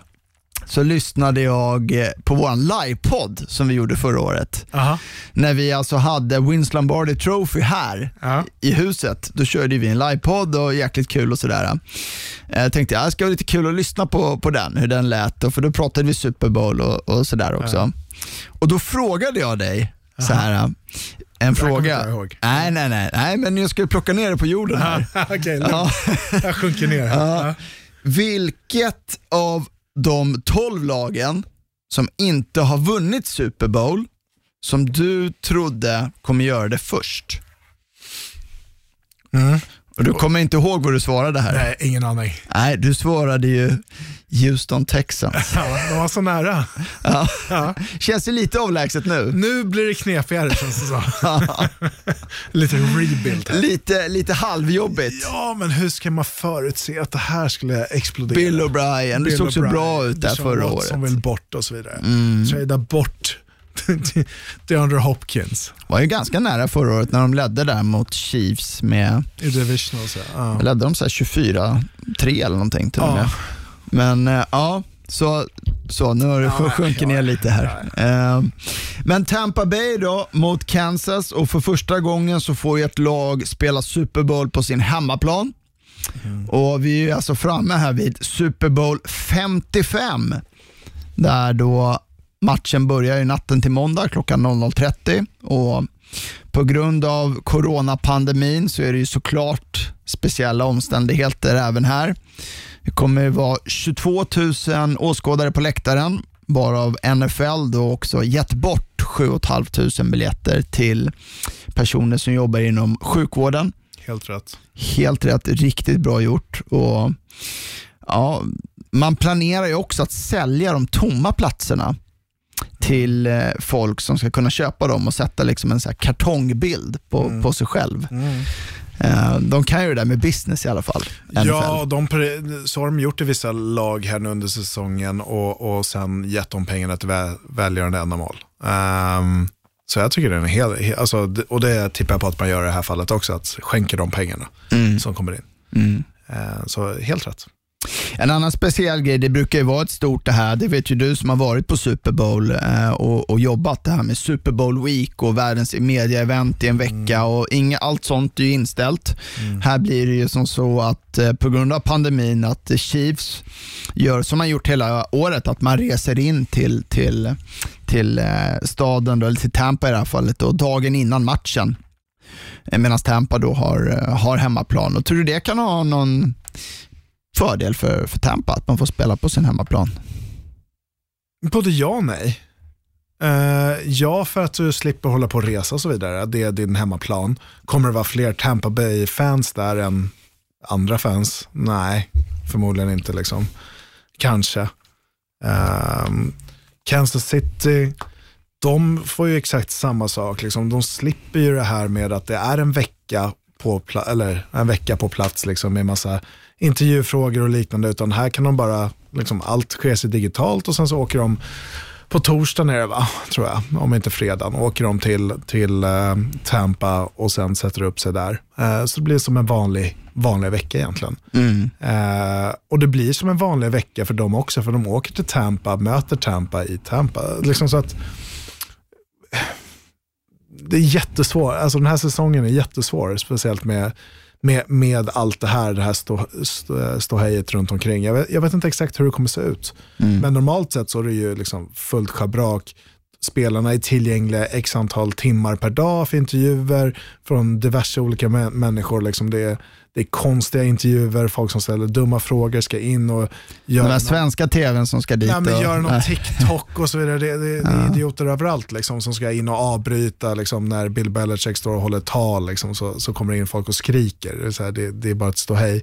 E: Så lyssnade jag eh, på vår livepodd som vi gjorde förra året.
F: Aha.
E: När vi alltså hade Vince Lombardi Trophy här
F: Ja.
E: i huset. Då körde vi en livepodd och jäkligt kul och sådär. Jag tänkte att det ska vara lite kul att lyssna på, på den, hur den lät. Och för då pratade vi Super Bowl och, och sådär också. Och då frågade jag dig så här, en
F: kommer
E: fråga. Nej, nej, nej, nej, men jag skulle plocka ner det på jorden här.
F: Okej, lugnt.
E: Ja.
F: jag sjunker ner här. Ja.
E: Vilket av de 12 lagen som inte har vunnit Super Bowl som du trodde kommer göra det först?
F: Mm.
E: Och du kommer inte ihåg vad du svarade här?
F: Nej, ingen aning.
E: Nej, du svarade ju Houston Texans.
F: Ja, de var så nära.
E: Ja.
F: Ja.
E: Känns det lite avlägset nu?
F: Nu blir det knepigare känns det som. Lite rebuild här.
E: Lite, lite halvjobbigt.
F: Ja, men hur ska man förutse att det här skulle explodera?
E: Bill O'Brien, det såg så bra ut där förra året. Mm.
F: vill bort och så vidare. Trada bort DeAndre Hopkins
E: var ju ganska nära förra året när de ledde där mot Chiefs med
F: i division och så. Ja.
E: ledde de så här 24-3 eller någonting till
F: Ja.
E: Men eh, ja, så, så nu har det
F: Ja,
E: sjunkit
F: ja,
E: ner lite här. Eh, Men Tampa Bay då mot Kansas och för första gången så får ju ett lag spela Super Bowl på sin hemmaplan.
F: Mm.
E: Och vi är alltså framme här vid Super Bowl 55 där då matchen börjar i natten till måndag klockan 00.30 och på grund av coronapandemin så är det ju såklart speciella omständigheter även här. Det kommer vara 22 000 åskådare på läktaren, varav NFL då också gett bort 7 500 biljetter till personer som jobbar inom sjukvården.
F: Helt rätt.
E: Helt rätt, riktigt bra gjort. Och, ja, man planerar ju också att sälja de tomma platserna till eh, folk som ska kunna köpa dem och sätta liksom en så kartongbild på, på sig själv. Eh, de kan ju det där med business i alla fall. NFL.
F: Ja, de, så har de gjort i vissa lag här nu under säsongen och, och sen gett de pengarna till vä- välgörande ändamål. Ehm, så jag tycker det är en hel, he- alltså, och det tippar jag på att man gör i det här fallet också, att skänka de pengarna som kommer in.
E: Mm.
F: Ehm, så helt rätt.
E: En annan speciell grej, det brukar ju vara ett stort det här, det vet ju du som har varit på Super Bowl eh, och, och jobbat det här med Super Bowl Week och världens media-event i en vecka och inga, allt sånt är ju inställt. Här blir det ju som så att eh, på grund av pandemin att Chiefs gör som man gjort hela året, att man reser in till, till, till eh, staden, då, eller till Tampa i det här fallet, och dagen innan matchen. Medan Tampa då har, har hemmaplan. Och tror du det kan ha någon fördel för, för Tampa att man får spela på sin hemmaplan?
F: Både ja och nej. Uh, ja, för att du slipper hålla på och resa och så vidare. Det är din hemmaplan. Kommer det vara fler Tampa Bay-fans där än andra fans? Nej, förmodligen inte. liksom. Kanske. Uh, Kansas City, de får ju exakt samma sak. Liksom. De slipper ju det här med att det är en vecka på pla- eller en vecka på plats liksom, med massa intervjufrågor och liknande, utan här kan de bara, liksom, allt sker sig digitalt och sen så åker de på torsdag är det va, tror jag, om inte fredag, åker de till, till eh, Tampa och sen sätter upp sig där. Eh, så det blir som en vanlig, vanlig vecka egentligen. Eh, och det blir som en vanlig vecka för dem också, för de åker till Tampa, möter Tampa i Tampa. Liksom så att det är jättesvårt, alltså den här säsongen är jättesvår, speciellt med, med, med allt det här, det här stå, stå, ståhejet runt omkring. Jag vet, jag vet inte exakt hur det kommer se ut, men normalt sett så är det ju liksom fullt schabrak. Spelarna är tillgängliga x antal timmar per dag för intervjuer från diverse olika mä- människor. Liksom det, är, det är konstiga intervjuer, folk som ställer dumma frågor ska in och göra
E: Den
F: någon-
E: svenska tvn som ska dit.
F: Nej, men
E: och,
F: gör någon. TikTok och så vidare. Det, det, det är idioter överallt liksom, som ska in och avbryta liksom, när Bill Belichick står och håller tal. Liksom, så, så kommer det in folk och skriker. Det är, här, det, det är bara ett ståhej.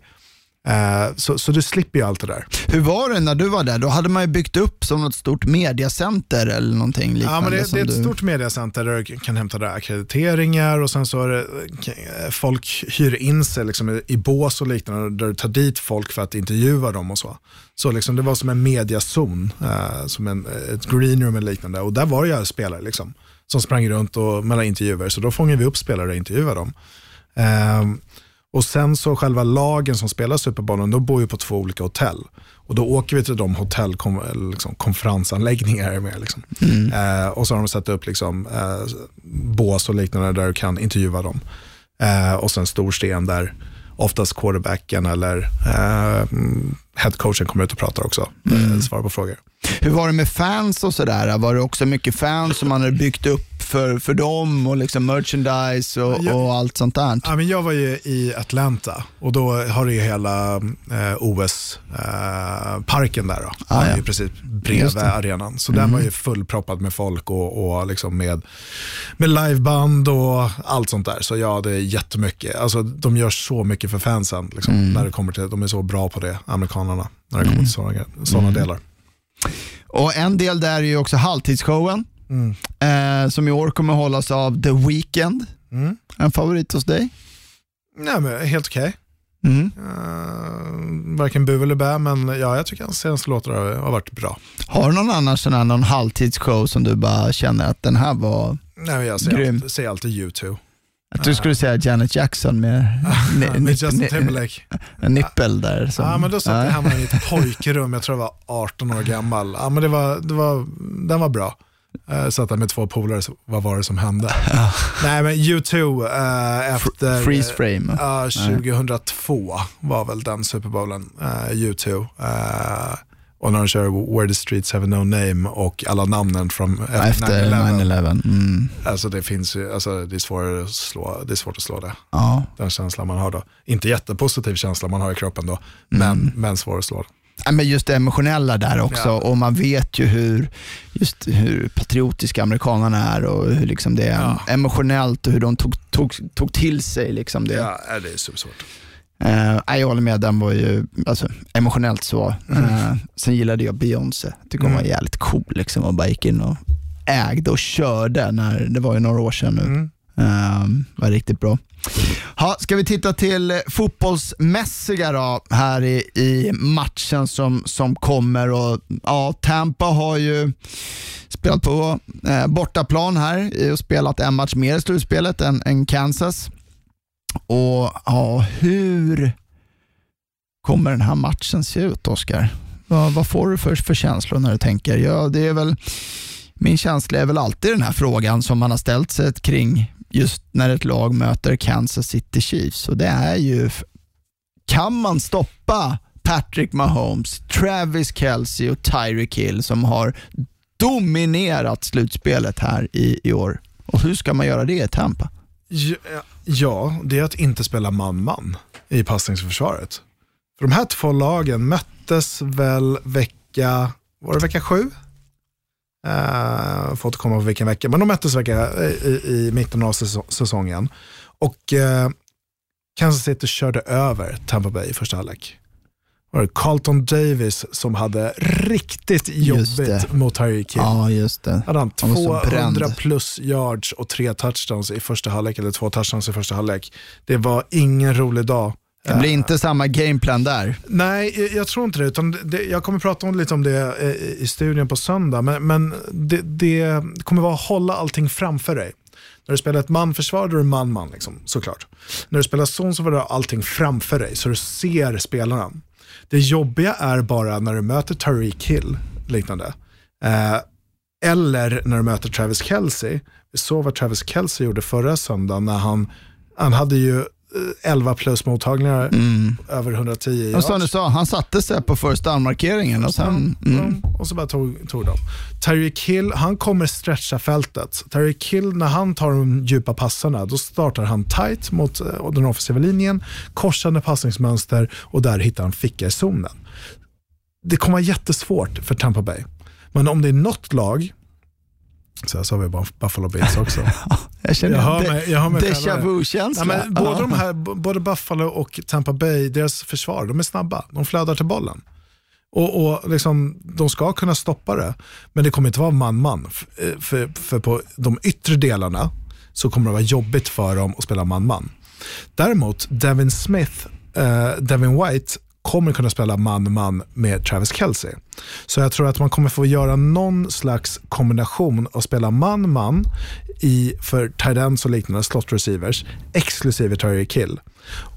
F: Uh, så, så du slipper ju allt det där.
E: Hur var det när du var där? Då hade man ju byggt upp som något stort mediacenter eller någonting liknande.
F: Ja, men det, det är ett
E: du...
F: stort mediacenter där du kan hämta där akkrediteringar och sen så är det, eh, folk hyr in sig liksom i, bås och liknande där du tar dit folk för att intervjua dem och så. Så liksom, det var som en mediazon, eh, som en, ett greenroom eller liknande och där var jag spelare liksom, som sprang runt och mellan intervjuer så då fångade vi upp spelare och intervjuade dem. Och sen så själva lagen som spelar Superbollen, de bor ju på två olika hotell. Och då åker vi till de hotell, kom, eller liksom. Liksom. Eh, och så har de satt upp liksom, eh, bås och liknande där du kan intervjua dem. Eh, och sen stor sten där oftast quarterbacken eller eh, headcoachen kommer ut och pratar också. Eh, svarar på frågor.
E: Hur var det med fans och sådär? Var det också mycket fans som man hade byggt upp för, för dem och liksom merchandise och,
F: Ja.
E: och allt sånt där?
F: Ja, men jag var ju i Atlanta och då har du ju hela eh, OS-parken där. Då.
E: Ah, ja.
F: ju precis bredvid arenan. Så den var ju fullproppad med folk och, och liksom med, med liveband och allt sånt där. Så ja, det är jättemycket. Alltså, de gör så mycket för fansen liksom, när det kommer till De är så bra på det, amerikanerna, när det kommer till sådana, sådana delar.
E: Och en del där är ju också halvtidsshowen
F: Mm.
E: eh, som i år kommer hållas av The Weeknd.
F: Mm.
E: En favorit hos dig?
F: Nej, men helt okej.
E: Mm.
F: Uh, varken bu eller bä, men ja, jag tycker hans senaste låtar har, har varit bra.
E: Har du någon annan sån här, någon halvtidsshow som du bara känner att den här var,
F: Nej, men jag säger,
E: Grym.
F: alltid, säger alltid U2.
E: att du skulle säga Janet Jackson med
F: Med Justin Timberlake.
E: en nippel där. Som,
F: Ja, men då satt jag hemma i mitt pojkrum, jag tror jag var 18 år gammal. Ja, men det var, det var, den var bra. Uh, satt där med två polare, vad var det som hände? Nej men U2 eh, efter...
E: Freeze frame.
F: Ja, 2002 var väl den Super Bowlen, eh, U2. Eh, och när de kör Where the Streets Have No Name och alla namnen från efter,
E: Efter
F: 9/11.
E: 9-11. Mm.
F: Alltså det finns alltså det är, svårt att slå, det är svårt att slå det.
E: Ja.
F: Den känslan man har då. Inte jättepositiv känsla man har i kroppen då, men, men svår att slå.
E: Ja, men just det emotionella där också
F: Ja.
E: och man vet ju hur, just hur patriotiska amerikanerna är och hur liksom det är
F: Ja.
E: emotionellt och hur de tog, tog, tog till sig liksom det.
F: Ja, det är supersvårt.
E: Eh, nej, jag håller med, den var ju alltså, emotionellt så.
F: Mm.
E: Eh, sen gillade jag Beyoncé, tycker hon var jävligt cool liksom och bara gick in och ägde och körde när, det var ju några år sedan nu.
F: Mm.
E: Um, var riktigt bra. Ha, ska vi titta till fotbollsmässiga då, här i, i matchen som, som kommer. Och, ja, Tampa har ju spelat på eh, bortaplan här och spelat en match mer i slutspelet än, än Kansas. Och ja, hur kommer den här matchen se ut, Oskar? Vad, vad får du för, för känslor när du tänker? Ja, det är väl, min känsla är väl alltid den här frågan som man har ställt sig kring just när ett lag möter Kansas City Chiefs. Och det är ju, kan man stoppa Patrick Mahomes, Travis Kelce och Tyreek Hill som har dominerat slutspelet här i, i år? Och hur ska man göra det i Tampa?
F: Ja, ja, det är att inte spela man-man i passningsförsvaret. För de här två lagen möttes väl vecka, var det vecka sju? Uh, får återkomma på vilken vecka, men de möttes vecka i, i, i mitten av säso- säsongen. Och uh, Kansas City körde över Tampa Bay i första halvlek. var det Carlton Davis som hade riktigt jobbigt mot Tyreek Hill.
E: Ja, just det.
F: hade han
E: Han var så
F: 200
E: bränd.
F: plus yards och tre touchdowns i första halvlek, eller två touchdowns i första halvlek. Det var ingen rolig dag.
E: Det blir inte samma gameplan där.
F: Nej, jag- tror inte det. Utan det jag kommer prata om lite om det eh, i studien på söndag. Men, men det, det kommer vara att hålla allting framför dig. När du spelar ett manförsvar då är det man-man, liksom, såklart. När du spelar zon så var det allting framför dig, så du ser spelarna. Det jobbiga är bara när du möter Tariq Hill, liknande. Eh, eller när du möter Travis Kelce. Vi såg vad Travis Kelce gjorde förra söndagen när han, han hade ju eh, 11 plus mottagningar, över 110
E: Och som du sa, han satte sig på first down-markeringen och sen... Mm.
F: Mm. Och så bara tog, tog de. Tyreek Hill, han kommer stretcha fältet. Tyreek Hill, när han tar de djupa passarna, då startar han tight mot eh, den offensiva linjen, korsande passningsmönster och där hittar han ficka i zonen. Det kommer vara jättesvårt för Tampa Bay. Men om det är något lag, så här sa vi bara Buffalo Bills också.
E: Jag känner
F: Jag hör mig- jag hör mig
E: déjà vu-känsla.
F: Ja, men både, de här, både Buffalo och Tampa Bay, deras försvar, de är snabba. De flödar till bollen. Och, och liksom, De ska kunna stoppa det, men det kommer inte vara man-man. F- eh, För, för på de yttre delarna så kommer det vara jobbigt för dem att spela man-man. Däremot, Devin Smith, eh, Devin White kommer kunna spela man-man med Travis Kelce. Så jag tror att man kommer få göra någon slags kombination och spela man-man i, för tight och liknande slot receivers, exklusive Tyreek Hill.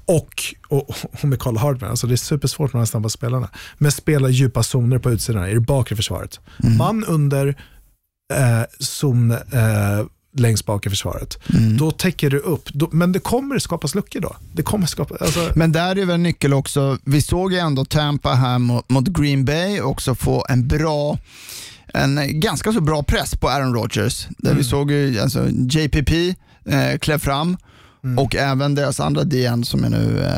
F: Och, och, och med Carl Hardman, alltså det är supersvårt med de här snabba spelarna, men spela djupa zoner på utsidan i det bakre försvaret. Man under eh, zon eh, längst bak i försvaret. Då täcker du upp, då, men det kommer skapas luckor då. Det kommer skapa, alltså,
E: Men där är väl en nyckel också. Vi såg ju ändå Tampa här mot, mot Green Bay också få en bra en ganska så bra press på Aaron Rodgers. Där
F: Mm.
E: vi såg ju alltså, JPP eh, klev fram
F: Mm.
E: och även deras andra DN som jag nu eh,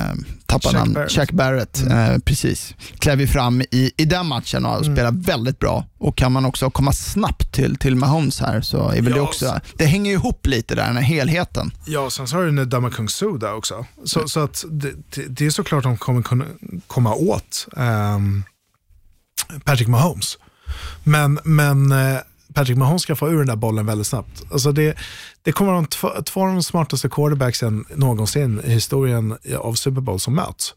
E: eh, tappar namn,
F: Barrett.
E: Shaq Barrett, eh, precis, klev ju fram i, i den matchen och
F: Mm.
E: spelade väldigt bra. Och kan man också komma snabbt till, till Mahomes här så är väl det
F: Ja,
E: också, det hänger ihop lite där, den här helheten.
F: Ja, sen så har du Nedama Kung Su där också. Så, så att det, det, det är såklart de kommer kunna komma åt ehm, Patrick Mahomes. Men, men eh, Patrick Mahomes ska få ur den där bollen väldigt snabbt. Alltså det, det kommer vara de två, två av de smartaste quarterbacksen någonsin i historien av Super Bowl som möts.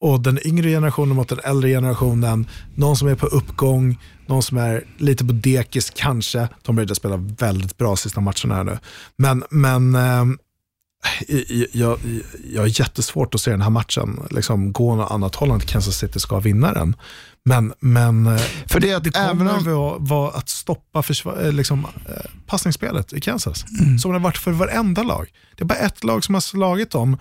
F: Och den yngre generationen mot den äldre generationen, någon som är på uppgång, någon som är lite på dekis kanske. Tom Brady spela väldigt bra sista matcherna här nu. Men, men eh, jag, jag, jag har jättesvårt att se den här matchen liksom, gå något annat håll än att Kansas City ska vinna den. Men, men
E: För det, att
F: det
E: även
F: kommer
E: om,
F: vara, vara att stoppa eh, liksom, eh, passningsspelet i Kansas. Som det har varit för varenda lag. Det är bara ett lag som har slagit dem,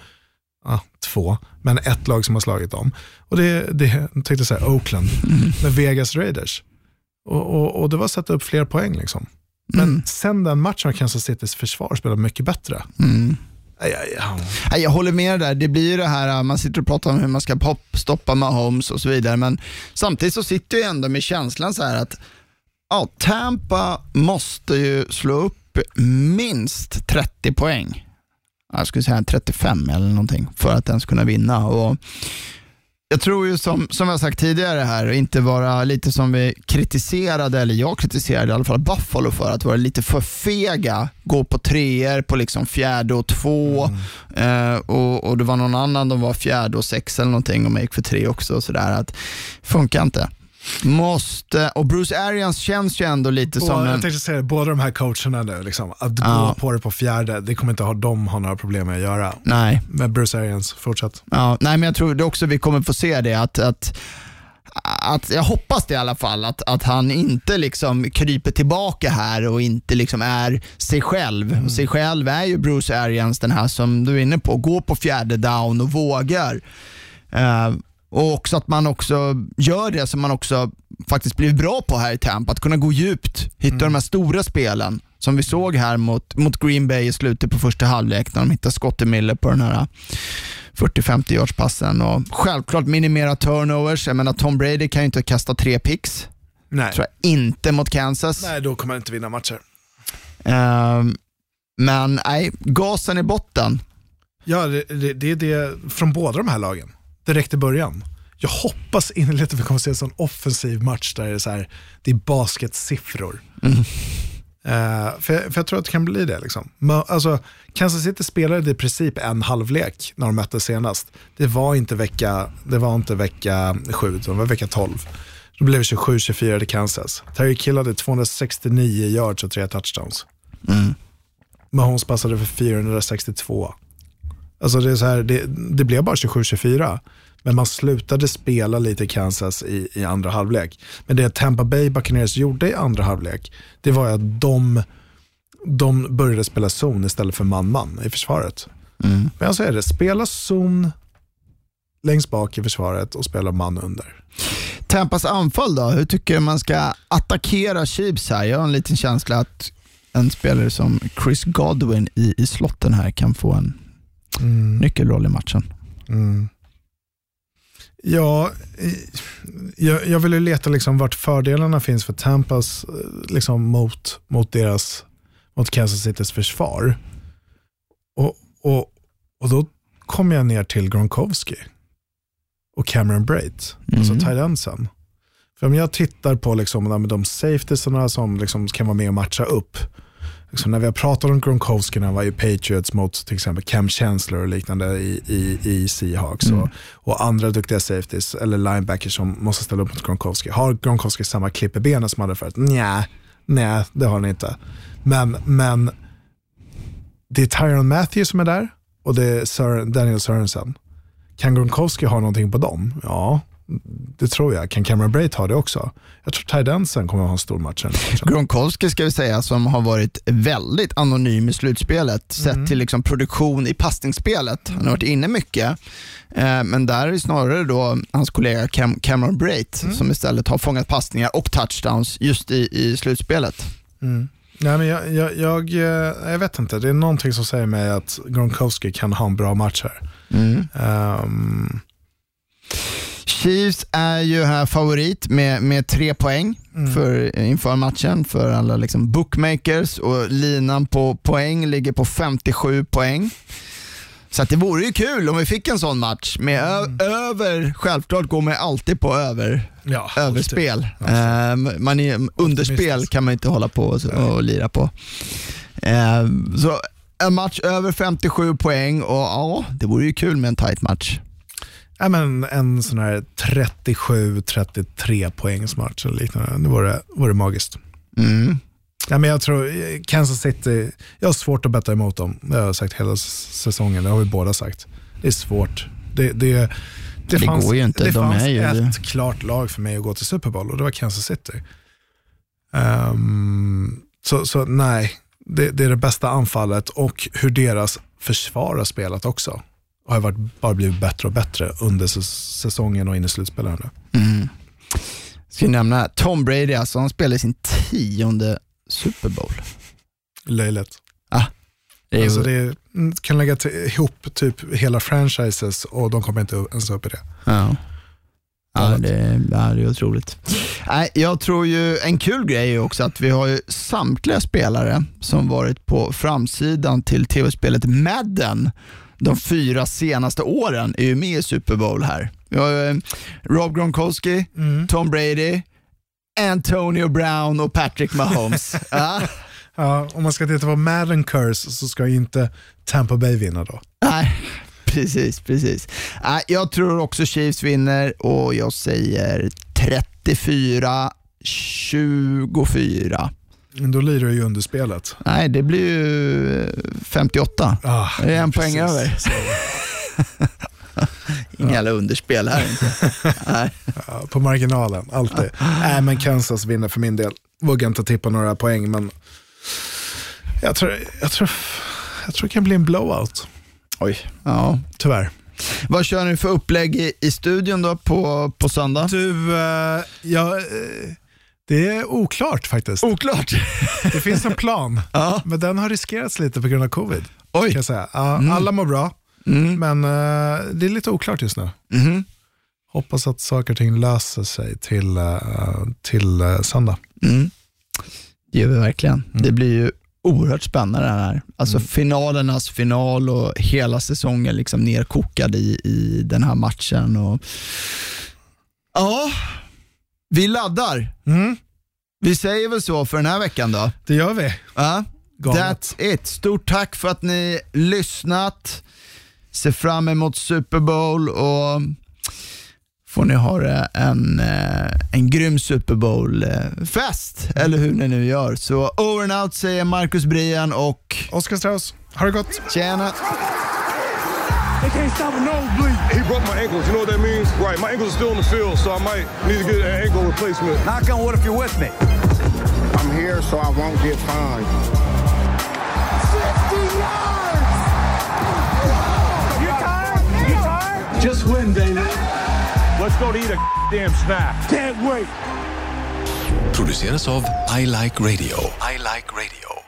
F: ja, två, men ett lag som har slagit dem. Och det, det jag tänkte säga Oakland, med Vegas Raiders. Och, och, och det var att sätta upp fler poäng. Liksom. Men sen den matchen har Kansas Citys försvar spelat mycket bättre. Aj, aj, aj.
E: Jag håller med där. Det blir ju det här, man sitter och pratar om hur man ska popstoppa Mahomes och så vidare, men samtidigt så sitter jag ändå med känslan så här att ja, Tampa måste ju slå upp minst 30 poäng. Jag skulle säga 35 eller någonting för att ens kunna vinna. Och jag tror ju som, som jag sagt tidigare här, inte vara lite som vi kritiserade, eller jag kritiserade i alla fall Buffalo för att vara lite för fega, gå på treor på liksom fjärde och två eh, och, och det var någon annan, de var fjärde och sex eller någonting och man gick för tre också och sådär. Att funkar inte. Måste, och Bruce Arians känns ju ändå lite som
F: Båda,
E: en...
F: jag tänkte säga, båda de här coacherna nu, liksom, att
E: Ja.
F: gå på det på fjärde, det kommer inte ha de ha några problem med att göra.
E: Nej,
F: Men Bruce Arians, fortsätt.
E: Ja, nej, men jag tror det också vi kommer få se det. Att, att, att, jag hoppas det i alla fall, att, att han inte liksom kryper tillbaka här och inte liksom är sig själv. Och sig själv är ju Bruce Arians, den här som du är inne på, går på fjärde down och vågar. Eh, och också att man också gör det som man också faktiskt blivit bra på här i Tampa, att kunna gå djupt, hitta de här stora spelen som vi såg här mot, mot Green Bay i slutet på första halvlek när de hittade Scottie Miller på den här 40-50 yards passen och självklart minimera turnovers. Jag menar Tom Brady kan ju inte kasta tre picks.
F: Nej.
E: Tror jag inte mot Kansas.
F: Nej, då kommer han inte vinna matcher.
E: Ehm, men nej, gasen i botten.
F: Ja, det, det, det är det från båda de här lagen. Direkt i början. jag hoppas innerligt att vi kommer att se en sån offensiv match där det är, så här, det är basketsiffror. Eh, för, jag, för jag tror att det kan bli det. Liksom. Men, alltså, Kansas City spelade i princip en halvlek när de möttes senast. Det var inte vecka, det var inte vecka 7, det var vecka 12. Då blev det 27-24 till Kansas. Terry hade 269 yards och tre touchdowns. Mahomes passade för 462. Alltså det, är så här, det, det blev bara 27-24. Men man slutade spela lite Kansas i, i andra halvlek. Men det Tampa Bay Buccaneers gjorde i andra halvlek, det var att de, de började spela zon istället för man-man i försvaret. Men jag säger det, spela zon längst bak i försvaret och spela man under.
E: Tampas anfall då? Hur tycker du man ska attackera Chiefs här? Jag har en liten känsla att en spelare som Chris Godwin i, i slotten här kan få en nyckelroll i matchen.
F: Ja, jag, jag vill ju leta liksom vart fördelarna finns för Tampas eh, liksom mot, mot, deras, mot Kansas Citys försvar. Och, och, och då kommer jag ner till Gronkowski och Cameron Braid, alltså tight endsen. För om jag tittar på liksom, de, de safetiesarna som liksom kan vara med och matcha upp, liksom när vi har pratat om Gronkowski när han var i Patriots mot till exempel Cam Chancellor och liknande i, i, i Seahawks och, och andra duktiga safeties eller linebackers som måste ställa upp mot Gronkowski. Har Gronkowski samma klipp i benen som han hade förut? Nej det har han inte. Men, men det är Tyron Matthews som är där och det är Sören, Daniel Sörensen. Kan Gronkowski ha någonting på dem? Ja, det tror jag. Kan Cameron Braid ha det också? Jag tror Ty Denson kommer att ha en stor match.
E: Gronkowski ska vi säga som har varit väldigt anonym i slutspelet sett till liksom produktion i passningsspelet. Han har varit inne mycket, eh, men där är snarare då hans kollega Cam Cameron Brate som istället har fångat passningar och touchdowns just i, i slutspelet.
F: Nej, men jag, jag, jag, eh, jag vet inte, det är någonting som säger mig att Gronkowski kan ha en bra match här. Ehm,
E: Chiefs är ju här favorit med, med tre poäng för, inför matchen för alla liksom bookmakers och linan på poäng ligger på 57 poäng. Så det vore ju kul om vi fick en sån match med ö- över, självklart går man alltid på över,
F: ja,
E: överspel. Ehm, man är, underspel kan man inte hålla på och, och lira på. Ehm, så en match över 57 poäng och ja, det vore ju kul med en tight match.
F: Ja, men en sån här 37-33 poängsmatch eller liknande. Det vore, vore magiskt.
E: Mm.
F: Ja, men jag tror Kansas City, jag har svårt att betta emot dem. Det har jag sagt hela säsongen, det har vi båda sagt. Det är svårt. Det, det, det,
E: Det går ju inte,
F: Det
E: de
F: fanns
E: är ju
F: ett klart lag för mig att gå till Super Bowl och det var Kansas City. Ehm, så, så nej, det, det är det bästa anfallet och hur deras försvar har spelat också. Har varit, bara blivit bättre och bättre under säs- säsongen och in i slutspelet nu.
E: Ska jag nämna Tom Brady, alltså, han spelar i sin tionde Super Bowl.
F: Löjligt.
E: Det är
F: Alltså det är, mm, kan lägga till, ihop typ hela franchises och de kommer inte ens upp i det.
E: ja. Ja, det, ja, det är otroligt. Nej, jag tror ju en kul grej är också att vi har ju samtliga spelare som varit på framsidan till tv-spelet Madden de fyra senaste åren är ju med i Super Bowl här. Vi har eh, Rob Gronkowski, Tom Brady, Antonio Brown och Patrick Mahomes. ja.
F: Ja, om man ska titta på Madden Curse så ska ju inte Tampa Bay vinna då.
E: Nej, precis, precis. Jag tror också Chiefs vinner och jag säger 34-24.
F: Då lirar ju under spelet.
E: Nej, det blir ju 58.
F: Ah,
E: Det är en
F: precis.
E: poäng över. Inga jävla underspel här inte. Nej.
F: Ja, på marginalen, alltid. Nej, men Kansas vinner för min del. Vågar inte tippa några poäng, men jag tror, jag tror, jag tror det kan bli en blowout.
E: Oj. Ja.
F: Tyvärr.
E: Vad kör ni för upplägg i, i studion då på, på söndag?
F: Du, eh, ja, eh, det är oklart faktiskt.
E: Oklart.
F: Det finns en plan,
E: Ja.
F: men den har riskerats lite på grund av covid.
E: Oj.
F: Kan jag säga. Ja, Alla mår bra, men eh, det är lite oklart just nu.
E: Mhm.
F: Hoppas att saker och ting löser sig till, eh, till eh, söndag.
E: Mm. Det gör vi verkligen. Det blir ju oerhört spännande det här. Alltså finalernas final och hela säsongen liksom nerkokad i, i den här matchen. Och Ja, vi laddar. Vi säger väl så för den här veckan då.
F: Det gör vi.
E: Ja,
F: Galet.
E: that's it. Stort tack för att ni lyssnat. Se fram emot Super Bowl och får ni ha en, eh, en grym Super Bowl-fest, eller hur ni nu gör. Så over and out säger Marcus Brian och
F: Oskar Strauss, ha det gott.
E: tjena.
A: They can't stop a nosebleed.
B: He broke my ankles. You know what that means? Right. My ankles are still in the field, so I might need to get an ankle replacement.
A: Knock on wood if you're with me.
C: I'm here so I won't get fined.
A: 50 yards! You tired? You tired? Just win, baby. Let's go to eat a damn snack. Can't wait.
D: produceras av I Like Radio. I like radio.